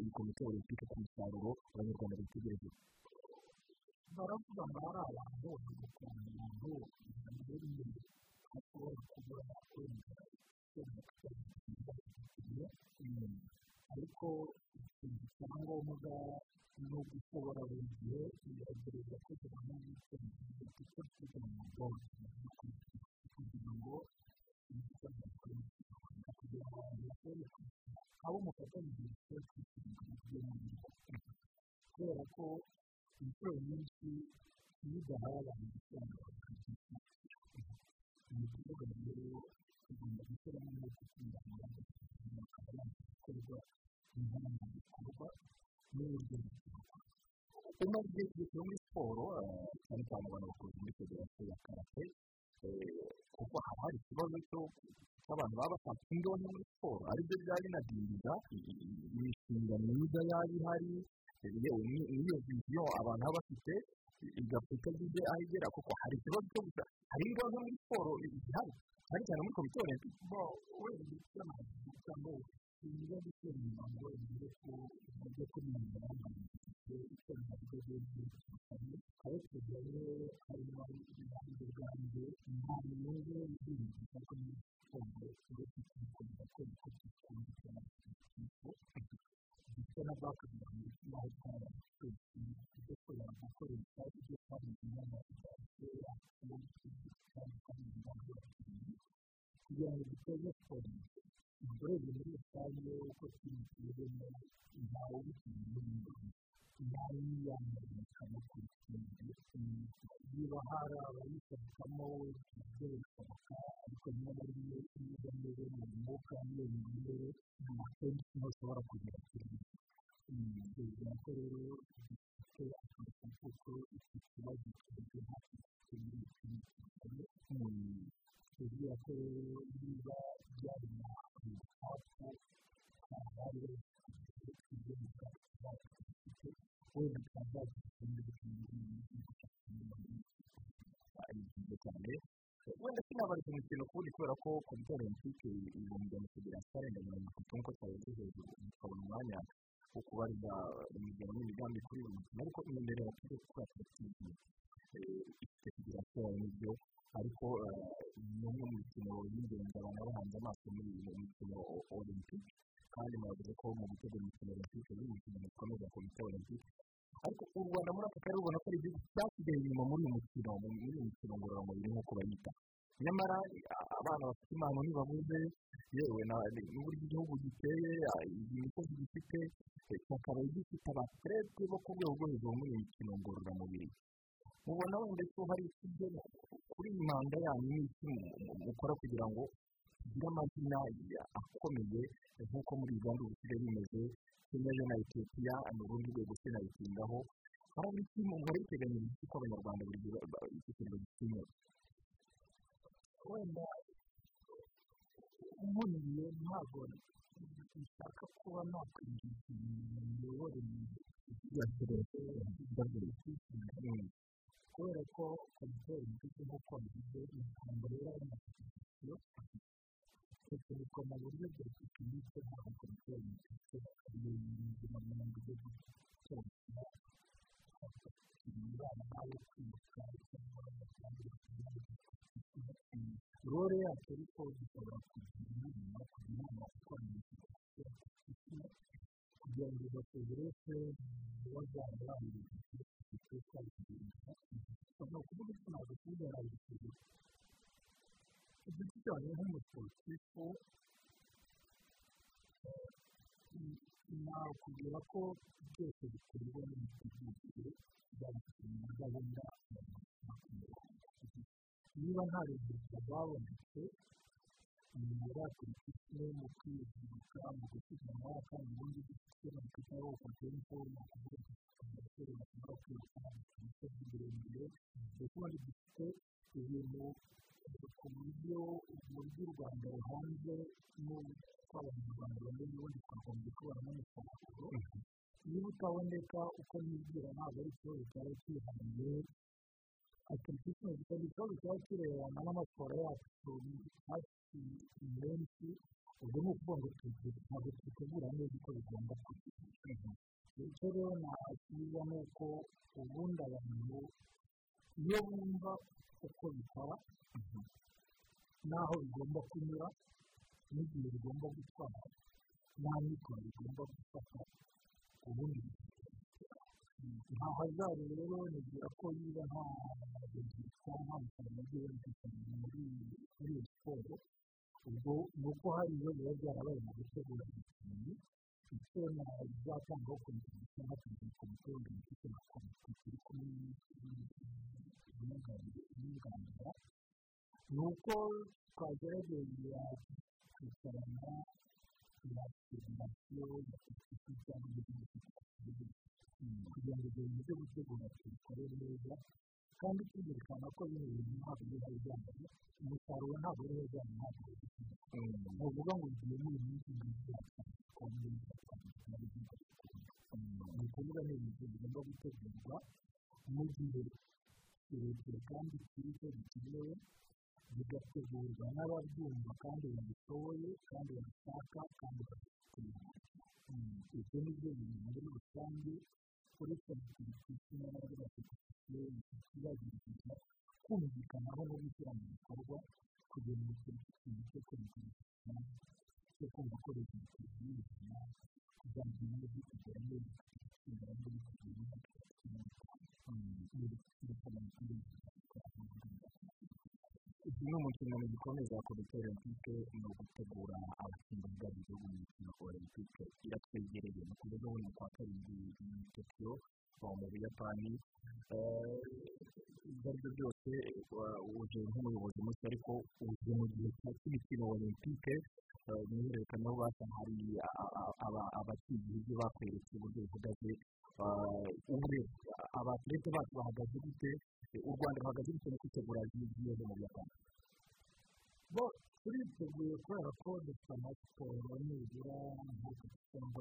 iyi komite olympique ku musaruro abanyarwanda bitegereje baravuga ngo hari abantu bose gukunda ibintu biri hashobora kuba wenda ariko ikintu cyangombwa ni ugushobora buri gihe kugerageza kugira ngo icyo kugira ngo kugira ngo bashobore kwishyura abo mufatanyije ibyo bintu kubera ko inshuro nyinshi iyo udahaye abantu bakagishyura ni ukuvuga rero tugomba gushyiramo umwete kugira ngo bakaba bakorwa impamvu bikorwa n'uburyo bikorwa umaze igihe muri siporo cyane cyane abantu bakoze federasiyo ya karate kuko haba hari ikibazo cy'abantu baba bashaka indonke muri siporo ari byo byaba binadindiza imishinga myiza yaba ihari n'iyo viziyo abantu baba bafite igapfa itagize aho igera kuko hari ikibazo cyo gusa hari indonke muri siporo zihari cyane cyane muri olympique bo wenda navuga ngo ibigo gutera imirongo igihe ko uburyo mu ngamba icyo navuga rero aho tugeze harimo ibirango bwanjye nta nyungu y'ibintu kuko muri siporo uretse kubikomeza ko niko tukumvikana ndetse na bakagirana n'aho twaba twese kubera gukoresha ibyo twabizi n'amafaranga yacu kandi kandi kugira ngo duteze siporo urebye muri rusange uko turi kubibona ntawe ubikwiye ntawe yiyamamaza ku kindi niba hari abayisohokamo ibyo bishoboka ariko rimwe na rimwe iyo ugamije mu mwuka mibereho akenshi kuri ibyo bivuga ko rero dufite akamaro kuko iki kibazo kiri hafi kuri tugira ko rero niba byari na hafu hari kugenda wenda wenda sinabarika umukino kuwundi kubera ko komite olympique ibihumbi bya federasiyo arenga mirongo itatu nk'uko twabivuze hejuru tukabona umwanya wo kubariza imigabo n'imigambi kuri uyu mukino ariko imbere tujye gukora politiki ifite federasiyo yawe n'ibyo ariko ni umwe mu mikino y'ingenzi abantu bahanze amaso muri iyi mikino olympique kandi muravuze ko mu gutega imikino olympique biri mu kintu gikomeza komite olympique ariko u rwanda muri aka karere ubona ko ari igihugu cyasigaye inyuma muri uyu mukino muri iyi mikino ngororamubiri nk'uko bayita nyamara abana bafite impano ntibabuze yewe n'uburyo igihugu giteye imisozi gifite cyakaba gifite abaterete bo ku rwego rwo hejuru muri iyi mikino ngororamubiri mubona wenda ko hari kuri iyi manda yanyu n'iki mukora kugira ngo tugire amazina akomeye nk'uko muri uganda bisigaye bimeze kenya yo na etiyopiya ni urundi rwego sinayitindaho hari iki muri teganyirizo ko abanyarwanda buri gihe kintu gitinya wenda nkuriye ntabwo nshaka kuba nakwinjiza mu miyoborere ya kubera ko komite nk'uko bivuze imihango rero ari tekiniko mu buryo tekinike ntabwo komite olympique ariyo yinjira mu buryo bwo gutora ibijyanye n'ayo kwibuka cyangwa amafaranga role yacu ariko dushobora kugira inama kugira inama ikoranye kugira ngo bategereze kuba byarabaye iteka rigenda ni ukuvuga ko ntabwo tujyana ibiciro igiti cyane nk'umusiporutifu nakubwira ko byose biterwa n'imitegurire muri gahunda niba nta remezo rwabonetse muri politiki mu kwibuka mu gusiganwa kandi ubundi dufite na twita wo kontempo ni ukuvuga abasore bashobora kwiruka mu misozi miremire ndetse ubundi dufite ibintu ku buryo uburyo u rwanda ruhanze n'uko abanyarwanda bamenya ubundi twagombye kubonamo umusaruro niba utaboneka uko nibwira ntabwo ari ikibazo cyaba cyihariye akenshi gikora ikibazo cyaba kirebana n'amatora yacu hafi menshi ubwo ni ukuvuga ngo ntabwo twitegura neza uko bigomba kugenda icyo rero ntabyiza ni uko ubundi abantu iyo bumva uko bikora n'aho bigomba kunyura n'igihe bigomba gutwara nta mikoro bigomba gufata ubundi nta hazari rero nibwira ko niba nta rubyiruko nta musaruro ugiye wumvikana muri iyo siporo ubwo ni uko hari iyo biba byarabaye mu gutegura imikino icyo nazatangaho komite cyangwa komite olympique na komite turi kumwe n'umuganga ni uko twagerageza kwicarana na federasiyo ya politiki cyangwa igihugu kugira ngo ibyo bintu byo gutegura tubikore neza kandi tuzerekana ko bino bintu ntabwo biba bijyanye umusaruro ntabwo uriho bijyanye ntabwo ni ukuvuga ngo igihe ni iminsi ngiyi yatanzwe ni ukuvuga ni ibintu bigomba gutegurwa mu gihe kirekire kandi cyiza gikenewe bigategurwa n'ababyumva kandi babishoboye kandi babishaka kandi babifitiye ibyo ni byo bintu muri rusange uretse na politiki n'abandi bafite kibagerageza kumvikanaho no gushyira mu bikorwa kugira ngo ikintu cyo kumvikana cyo kumva ko leta iteguye ubuzima kuzagira neza kugera neza kugera neza kugera neza zimwe mu nshingano zikomeye za komite olympique ni ugutegura abakinnyi b'igihugu gihugu mu mikino olympique iratwegereye mu kuvuga ngo ni kwa karindwi muri tokiyo mu buyapani. Ibyo ari byo byose uje nk'umuyobozi mushya ariko uje mu gihe cy'imikino olympique mwihererekanya aho basa hari abakinnyi igihugu bakweretse uburyo bihagaze ubu abaturage bacu bahagaze gute u rwanda ruhagaze gute mu kwitegura igihe mu buyapani bo turiteguye kubera ko dufite amasiporo nibura nk'uko cyangwa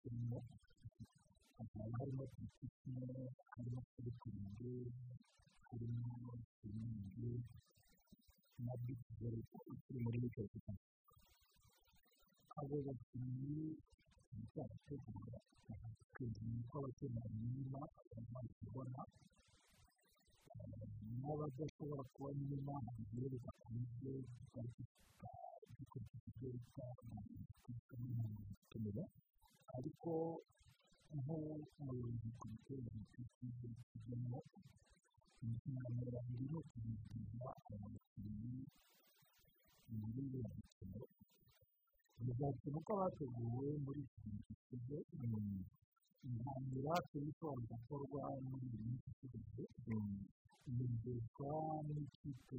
kirimo hakaba harimo politiki harimo kurikurinde harimo siringi na bitizere turi muri wikendi abo bakinnyi barategura twizeye ko abakeneye inyuma bamaze kubona n'abadashobora nyuma mu gihe bidakunze dukurikije ibyo bita gutumira ariko nk'umuyobozi ku bitero by'ikigo kigemo inshingano babiri ni ukubizeza abakinnyi muri iyo mikino bizakina uko bateguwe muri iki gihe intambira turi ishobora gukorwa minsi isigaye yizezwa n'ikipe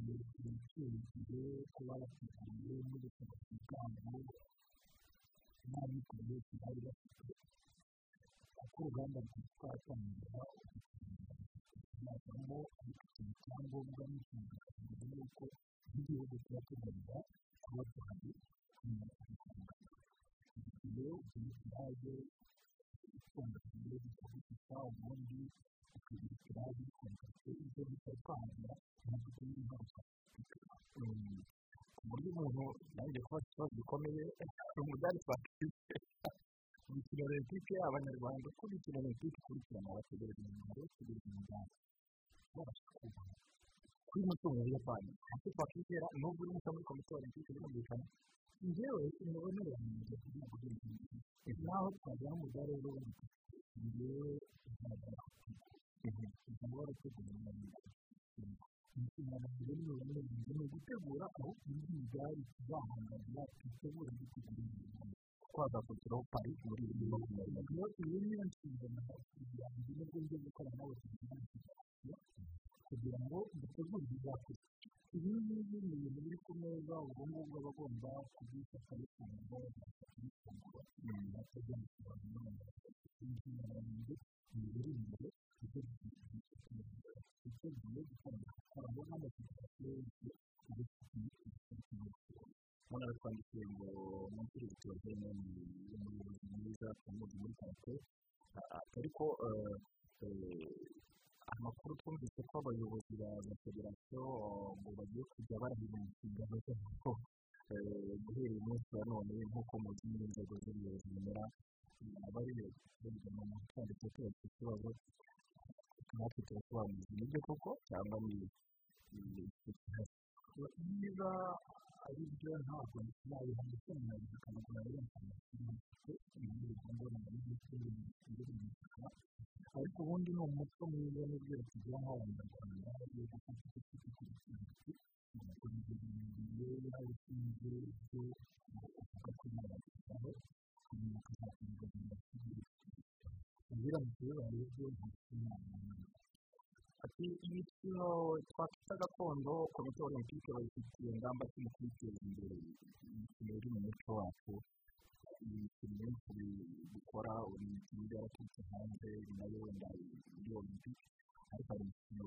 kirekire kuba yateguye n'ubushobozi bwabo n'abikoreye bari bafite kuko uruganda rwitwatangira kuzavamo ariko ikintu cyangombwa ni ikintu kigaragaza yuko nk'igihugu tuba tugomba kuba duhari iyo ugiye kiraje itondekanye bikagufasha ubundi ikiraje ukumva ibyo bita twahangira ntabwo turi ingaruka ku buryo umuntu nanjye kuba ikibazo gikomeye umudari twakwiye imikino olympique abanyarwanda uko imikino olympique ikurikirana bategereza umumaro bategereza umuganda babasha kubona kuri mutungo wa yapani ntacyo twakwizera nubwo uri muto muri komite olympique birumvikana njyewe imibonere yanjye kugira ngo ugire naho twajyana umudari w'urubuga njyewe ntabwo ntabwo wari utegura umwanya inshingano n'imibonere yanjye ni ugutegura aho indi migari tuzahangarira dutegura imibonere twazakurikiraho pari muri na makumyabiri iyo iyo niyo nshingano yanjye nubwo njye gukora nawe kugira ngo dutegure ibizakorwa ibi ngibi ni ibintu biri ku meza ubu ngubu aba agomba kubyifata bifungura kubifungura bakajya mu kibanza inshingano yanjye ni ibiri imbere iteguye gukorana gukoramo n'amasosiyete yose ubona twandikiye ngo munsi y'ibitoki umuyobozi mwiza tumuzi muri karate ariko amakuru twumvise ko abayobozi ba federasiyo ngo bagiye kujya barahira inshingano zabo guhera uyu munsi wa none nk'uko mu zindi nzego z'ubuyobozi bimera abari bagize mu muntu twanditse tubatse ikibazo natwe turasobanuza ni byo koko cyangwa ni niba ari byo ntabwo nabihamya ko umuntu akanagura yumva ko ibintu bigomba mu buryo bw'ubutaka ariko ubundi ni umuco mwiza n'ibyo tugira nk'abanyarwanda yo gufata icyo cy'ubucuruzi ugakomeza ibintu yera ushinzwe ibyo uvuga ko yabagezaho kugira ngo ubiramutse bibaye byo ntakintu ati imikino twakwita gakondo komite olympique bayifitiye ingamba mu kwiteza imbere imikino iri mu muco wacu imikino myinshi dukora imikino yaraturutse hanze na yo wenda muri olympique ariko hari imikino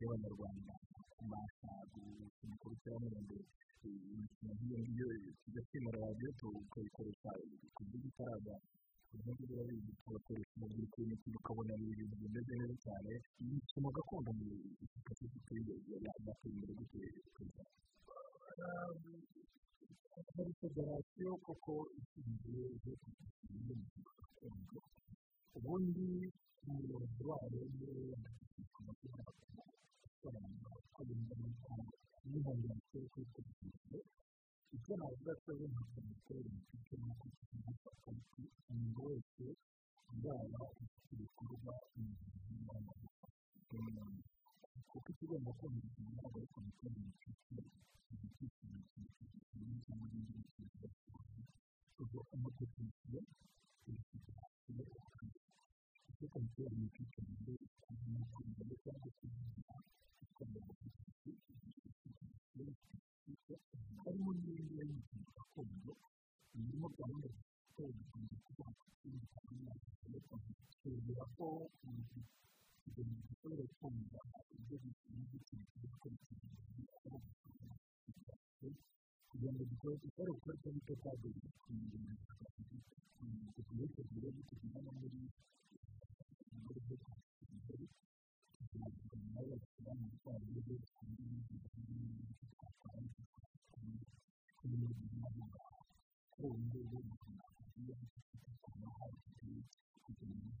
y'abanyarwanda kubasha gukina ku rukiramende imikino nk'iyo ngiyo twimura radiyo tukayikoresha ku gihugu itaraza ibyo biba bizi tugakoresha umubiri ku imikino ukabona ni ibintu bimeze neza cyane imikino gakondo ni ifite guteye yateye imbere gute hari federasiyo koko ishinzwe gakondo ubundi umuyobozi wayo ni n'inkomyi kuri federasiyo icyo navuga ko ari nka minisiteri ifite n'uko tugifata umuntu wese yaba ufite ibikorwa n'amagufa kuko ikigomba kumvikana ntabwo ari komite y'imikino igitekerezo cyiza muri iyi mikino ubwo amatekinisiye icyo komite y'imikino igomba kumenya cyangwa se ikomeza harimo n'ibindi y'imikino gakondo birimo gahunda gukomeza kuba twegera ko ngo dushobore kumva ibyo bitandukanye kugira ngo dukore gukora icyo bita muri muri byo kigali kugira ngo nawe bashyira mu bitwaro byo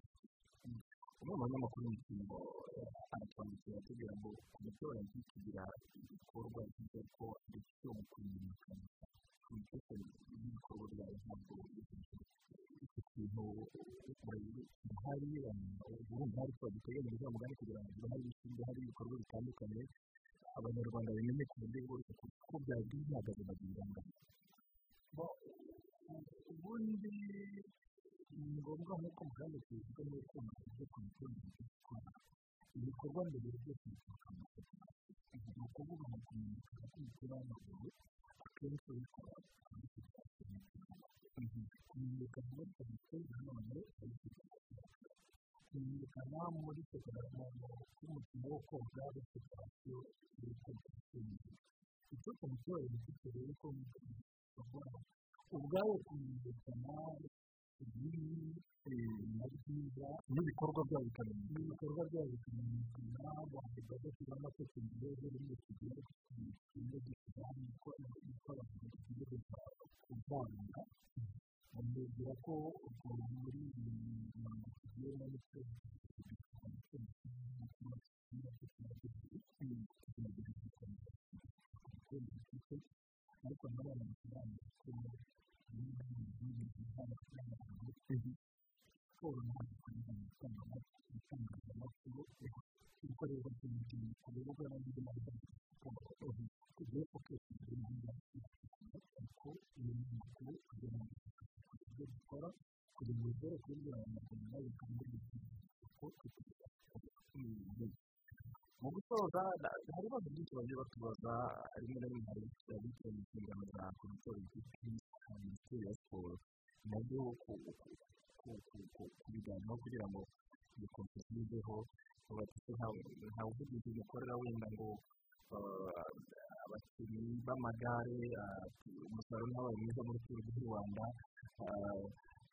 umwe mu banyamakuru w'imikino aratwandikira atubwira ngo komite olympique igira ibikorwa byiza ko dufite mu kumenyekanisha komite y'ibikorwa byayo ntabwo icyo kintu hari urumva hari ko duteganyiriza umugani kugira ngo ibishinzwe hari ibikorwa bitandukanye abanyarwanda bimenye ku buryo bwose kuko byagiye bihagaze bagira ingano ubundi ni ngombwa nk'uko muganga tubivuga n'uko ibyo komite ikora ibikorwa mbere byose bituruka mu ni ukuvuga ngo kumenyekana k'umupira w'amaguru akenshi bikora kumenyekana muri komite nanone kumenyekana muri federasiyo y'umukino wo koga ari federasiyo icyo komite ifite rero ko ubwayo kumenyekana na byiza n'ibikorwa byabo bikamenyekana n'ibikorwa byabo bikamenyekana ko tuba amatekinisiye yo muri kigali kimwe gishyiramo ko abantu bagiye kuvanga bamubwira ko ubwo muri iyi mirongo tugiye no ariko nanone amafaranga ko siporo ntabwo ikorera itangazamakuru ikorerwa ku mikino ku rubuga n'andi siporo tugiye fokesinga kuri iyi ariko iyo amakuru kugira ngo ibyo dukora kugira ngo bigere kuri buri abanyarwanda bikangurira ko mu gusoza hari ibibazo byinshi bagiye batubaza rimwe na rimwe hari abitwa inshingano za komite olympique minisiteri ya siporo na byo kubiganiraho kugira ngo kompetisiyo iveho nta buvugizi bukorera wenda ngo abakinnyi b'amagare umusaruro ntabaye mwiza muri turu y'u rwanda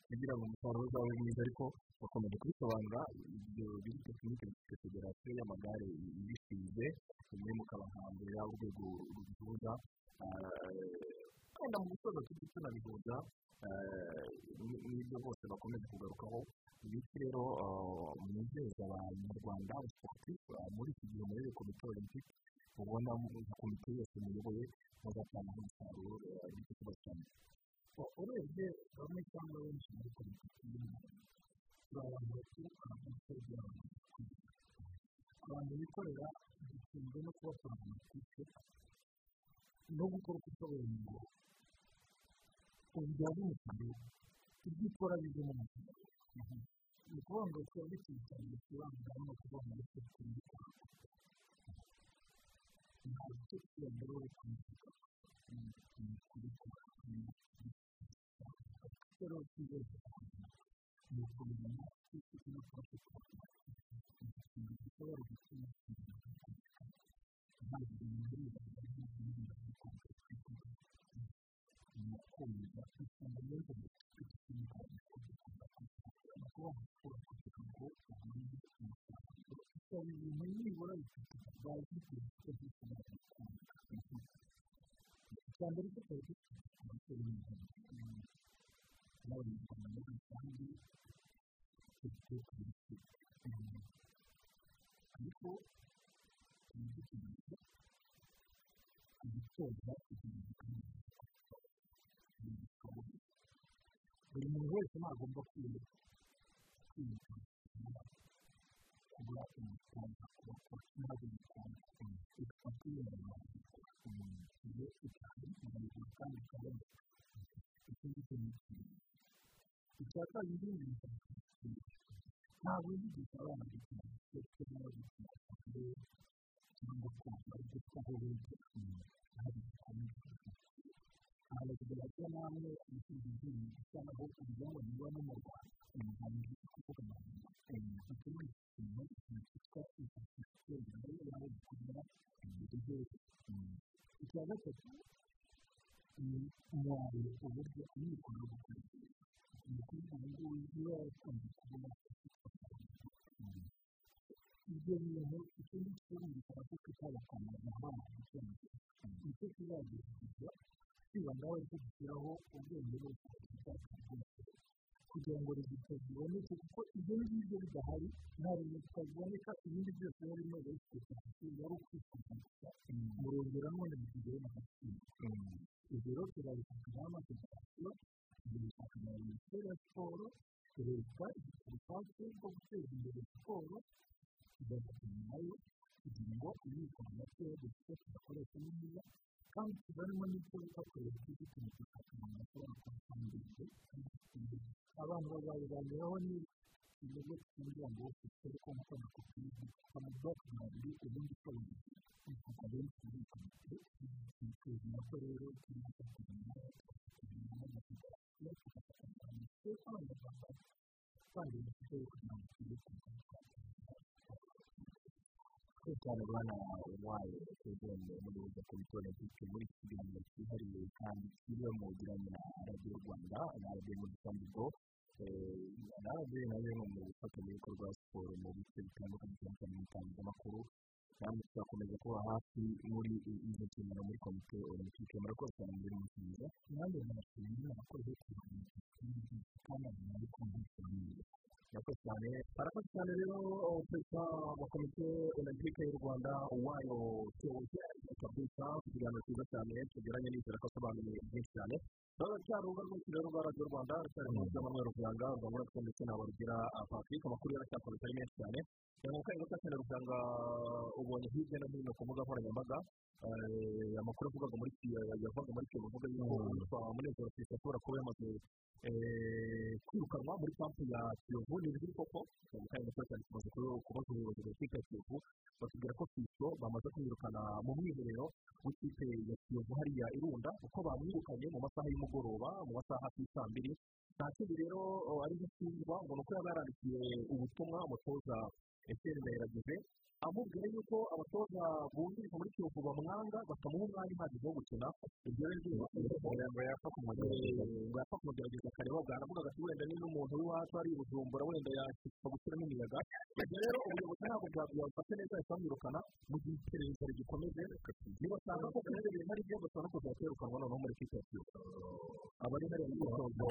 kugira ngo umusaruro uzabe mwiza ariko bakomeje kubisobanura ibyo biri tekinike bifite federasiyo y'amagare ibishinzwe bimwe mukabahambira urwego rubihuza wenda mu gusoza tujye tunabihuza n'ibyo bose bakomeje kugarukaho ibiki rero mwizeza abanyarwanda abasiporutifu muri iki gihe muri komite olympique ubona komite yose muyoboye muzatanga umusaruro kibazo cyane urebye bamwe cyangwa benshi muri komite abantu baturuka mu misozi y'abantu abantu bikorera dushinzwe no kubakora politike no gukora uko ushoboye ngo ubibyaze umusaruro ibyo ukora bivemo umusaruro ni ukuvuga ngo tuba dukurikiranye ikibanza no kuvuga ngo turi kubikora ntabwo cyo kwiyongera uri kubikora kubikora rero ikibazo ni ukumenya icyo no kubikora gishobora gutuma ntabwo muri iyo kumva usanga neza mu gihe ukaba ibintu nibura bifite bazi ko bifite icya mbere cyo kuba gifite umusoro n'abanyarwanda muri rusange dufite kubifite ariko ibidukikije ibitoza ibintu buri muntu wese ntagomba kwiga kwiga kugura umutungo kubakora ntabwo umutungo ufite abantu iyo utazi umuntu kandi ukabona ikindi kintu icya kabiri ni ntabwo yigisha abana gukina ndetse no gukina cyangwa kumva ibyo aho biga ntabwo bikomeye ntabwo kugaragara namwe ibisubizo by'ibintu bisa naho kugira ngo no mu rwanda umuhanzi kuvuga amahanga gikemura ikintu cyitwa infrastructure na yo yaba gukomera ibyo icya gatatu umwari uburyo gukoresha ni ukuvuga ngo niba yakunze kubona ibyo bintu ikindi kibazo gisaba ko tutabakanira amahanga gukemuka ni cyo kizagerageza kwibandaho ariko gushyiraho ubwenge bwose kugira ngo rezita ziboneke kuko ibyo ngibyo bidahari nta rezita ziboneka ibindi byose biba birimo bifite ari ukwisuzuma murongera none mugire n'agaciro ibyo rero amasezerano tugabifasha na minisiteri ya siporo leta ifite ubushake bwo guteza imbere siporo tugafatanya na yo kugira ngo imyitozo mikeya dufite tugakoresha neza kandi n'icyo bita politiki tugafata akamaro gashobora kuba abantu bazabiganiraho n'ikigo cy'umuryango ngo ufite ko nk'uko nakubwiye amabwate abiri ubundi ukoresha ibikorwa benshi muri iyi komite twiteza nako rero turi gufatanya n'amategeko tugafatanya na twese abanyarwanda kandi bafite kugira ngo tujye cyane bwana wayo twegeye muri za komite olympique muri iki kiganiro cyihariye kandi kiriho mu bugiranye na radiyo rwanda na radiyo ubwo na radiyo na yo ni mu bufatanyabikorwa wa siporo mu bice bitandukanye cyane cyane mu itangazamakuru kandi tuzakomeza kuba hafi muri izo nshingano muri komite olympique murakoze cyane muri umunsi mwiza nanjye nashimye abakozi kandi ari kumvikana murakoze cyane barakoze cyane rero perezida wa komite olympique y'u rwanda wayo tewoze kabisa ikiganiro cyiza cyane tugeranye n'inzira ko asobanuye byinshi cyane rero cyari urubuga rwose rero rwa radiyo rwanda rucyari mu by'amanywa ruganga rwabona ko ndetse na barugira patrick amakuru yaracyakomeza ari menshi cyane mu kanya gato cyane ruganga ubonye hirya no hino ku mbuga nkoranyambaga amakuru avugaga muri yavaga muri kiyovu avuga yuko uwitwa munezero christian ashobora kuba yamaze kwirukanwa muri kampu ya kiyovu ni ibiri koko mu kanya gato cyane tumaze kubaza ubuyobozi bw'ikipe ya kiyovu batubwira ko kristo bamaze kumwirukana mu mwiherero w'ikipe ya kiyovu hariya irunda uko bamwirukanye mu masaha y'umugoroba mu masaha hafi saa mbiri nta kindi rero ari gushinjwa ngo ni uko yaba yarandikiye ubutumwa umutoza etiyeni ndayiragije amubwira yuko abatoza bungirije muri kiyovu bamwanga bakamuha umwanya uhagije wo gukina. Ibyo rero ngo yapfa kumugerageza akareba bwanavuga ati wenda niba umuntu w'iwacu ari bujumbura wenda yakitwa gushyiramo imiyaga ibyo rero ubuyobozi ntabwo bwabifata neza yahita bamwirukana mu gihe iperereza rigikomeje niba usanga ko ibyo bintu ari byo bashobora no kuzajya kwirukanwa noneho muri kiyovu abari hariya mu myitozo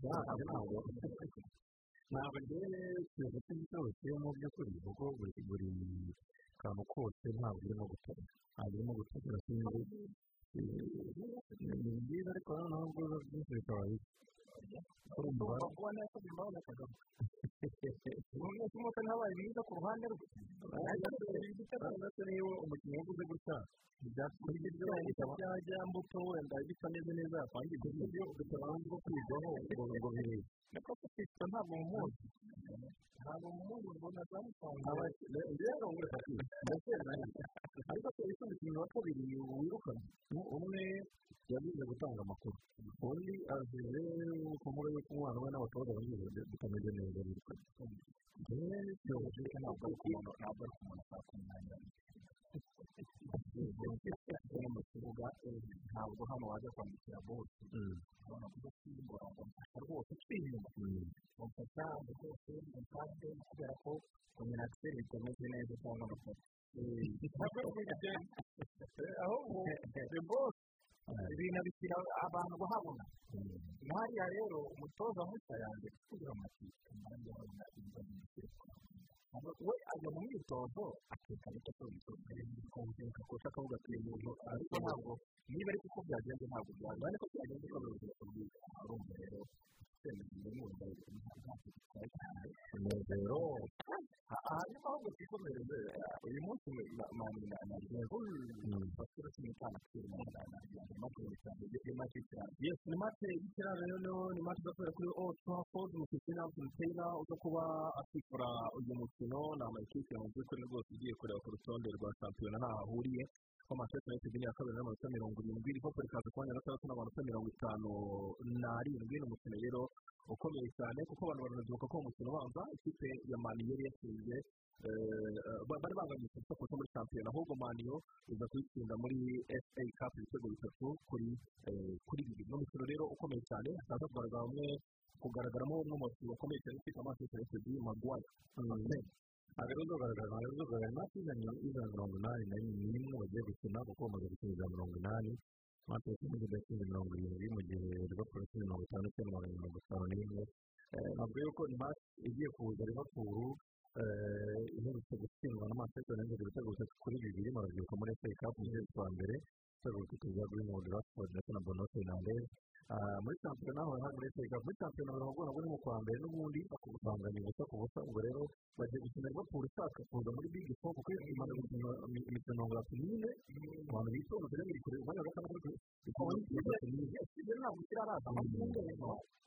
ntabwo ntabwo kiyovu cyose mu by'ukuri kuko buri akantu kose ntabwo irimo gutora ntabwo irimo gutora sinzi ni byiza ariko noneho ubwo biba byinshi bikaba bibi kuri umubare ubona ko bimaze kagame umuntu wese ntabaye mwiza ku ruhande rwe ndetse niyo umukinnyi waguze gutya ibyo byajya mbuto wenda bisa neza neza yapangiye ibyo abandi bo kwigaho ngo ngo birebe niko kufite ntabwo mumuzi ntabwo mumuzi mbona zamusanze rero ngureka ndetse ariko se ese umukinnyi wa kabiri wirukana umwe yagize gutanga amakuru undi azize kuvuga yuko umwana we n'abatoza bagize bitameze neza birukana byoroshye ntabwo ari ku muntu ntabwo ari ku muntu ashaka umwanya mu kibuga ntabwo hano wajya kwandikira bose ubona ko usimbura ngo mfasha rwose twinyuma mufasha rwose mufashe kubera ko kominakiseri bitameze neza cyangwa amafoto kugenda ahubwo ni bose ibintu bishyira abantu bahabona nk'hariya rero umutoza mushya yanjye kugira amakipe nanjye abona ibyo we ajya mu myitozo akeka ariko ko bikomeye kosa akavuga ati umuntu ariko ntabwo niba ariko uko byagenze ntabwo byagenze ariko byagenze uko urubyiruko rwiza arumva rero cyane umunezero hanyuma ahubwo twikomereze uyu munsi rwego basura cumi n'itanu kuri na na na make y'itanu ni make y'itanu yes ni make y'itanu rero ni make izakorera kuri o trafford umukinnyi Nelson Taylor uza kuba asifura uyu mukino ni amakipe mu by'ukuri rwose ugiye kureba ku rutonde rwa shampiyona ntaho ahuriye ko manchester united ni iya kabiri n'amanota mirongo irindwi liverpool ikaza ku mwanya wa gatandatu n'amanota mirongo itanu n'arindwi ni umukino rero ukomeye cyane kuko abantu baranabyuka ko umukino ubanza ikipe ya mani yari yatsinze bari banganyije isoko cyo muri shampiyona ahubwo maniyo iza kuyitsinda muri fa cup ibitego bitatu kuri bibiri ni umukino rero ukomeye cyane hakaza kugaragara umwe kugaragaramo umwe mu bakinnyi bakomeye cyane ufite manchester united magwaya aha rero uzagaragaza inoti y'ijana mirongo inani na n'imwe bagiye gukina kuko bamaze gukina ijana mirongo inani manchester united yatsinze mirongo irindwi mu gihe liverpool yatsinze mirongo itanu magana mirongo itanu n'imwe ntabwo yuko match igiye kuza liverpool iherutse gutsindwa na manchester united ibitego bitatu kuri bibiri barabyibuka muri fa cup mu kwezi kwa mbere ibitego bitatu bya greenwood rashford ndetse na bono fernandez muri shampiyona aho hari muri cup muri shampiyona baravuga ngo ni mu kwa mbere n'ubundi bakubanganya ubusa ku busa ubwo rero bagiye gukina liverpool ishaka kuza muri big four kuko imaze gukina imikino mirongo itatu n'ine abantu bitonze rero biri kureba umwanya wa gatandatu ikaba ari itatu n'ine ibyo ntabwo kiraraza amatungo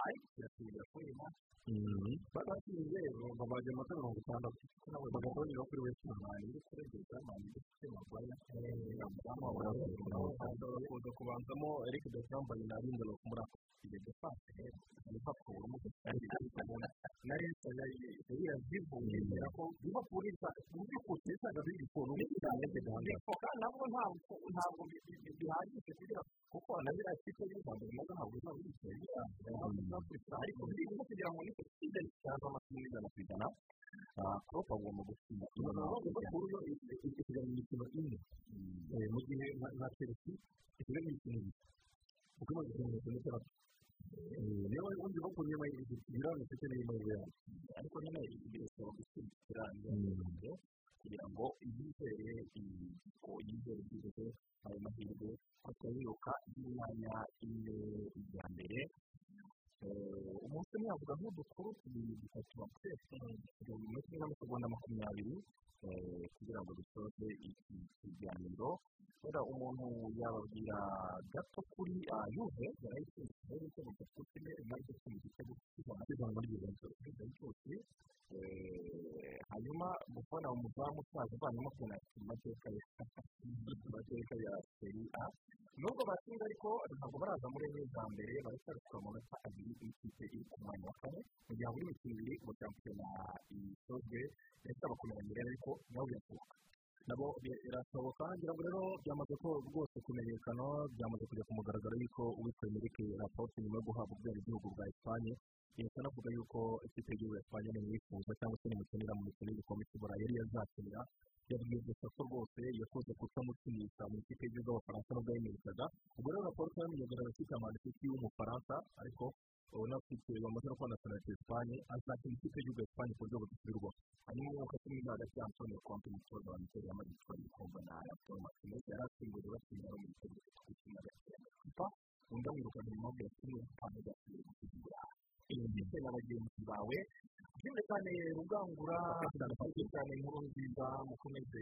ariko kirasubira kuri bagatsinze babajya amata mirongo itandatu bagatondera kuri wese mani iri kurengera mani iri kuri magwaya umudamu kuza kubanzamo eric desambaye na rindelo muri ako kigo defense liverpool mu na leta zivuye kubera ko liverpool mu by'ukuri isaga biri ku n'ubu cyane kandi nabwo ntabwo bihagije kugira kuko na biriya kipe y'u rwanda bimaze ntabwo biba bicaye ariko birimo kugira ngo ni cyo kipe cyangwa amasomo y'ijana ku ijana klopp agomba gutsinda liverpool yo isigaye mu mikino ine mu gihe na chelsea isigaye mu mikino ibiri kuko imaze gukina imikino itandatu niba ubundi irani ifite niyo mahirwe yayo ariko nyine birasaba gutsinda irani kugira ngo yizere ko yizere byibuze ayo mahirwe atayiruka y'imyanya ine ya mbere umunsi umwe yavuga nk'udukuru dutatu twese muri kimwe n'amasegonda makumyabiri kugira ngo dusoze iki kiganiro kubera umuntu yababwira gato kuri yuve yarayitsinze ibitego bitatu kimwe imaze gutsinda igitego cy'ijana muri juventus juventus hanyuma gufana umuzamu ushaje uvanyemo penaliti mu mateka ye mu mateka ya seri a nubwo batsinze ariko ntabwo baraza muri enye za mbere baracyari ku amanota abiri y'ikipe iri ku mwanya wa kane mu gihe habura imikino ibiri ngo shampiyona isozwe ndetse abakomeye rero ariko nabo birashoboka nabo birashoboka ngira ngo rero byamaze ko rwose kumenyekana byamaze kujya ku mugaragaro y'uko uwitwa emerike rapote nyuma yo guhabwa ubwenegihugu bwa esipanye leta anavuga yuko ikipe y'igihugu ya esipanye nimwifuza cyangwa se nimukenera mu mikino y'igikombe cy'uburayi yari yazakenera yabwiye ko rwose yakoze kutamukinisha mu ikipe y'igihugu y'abafaransa nubwo yamwicaga ubwo rero raporo yamenyekana amakipe ya manisiti y'umufaransa ariko ubona afite bamaze no kubona penaliti esipanye azakina ikipe y'igihugu esipanye ku buryo budasubirwaho hanyuma cumi n'imwe hagati ya antonio conte umutoza wa miteri yamaze gutwara igikombe na raporo martinez yari asimbuye bakinira mu gitego cy'icumi na gatanu kupa undi amwirukana inyuma bya kimwe kandi agasubiye gusigira ndetse na bagenzi bawe byumve cyane rugangura cyane inkuru nziza mukomeze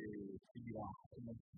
kugira umunsi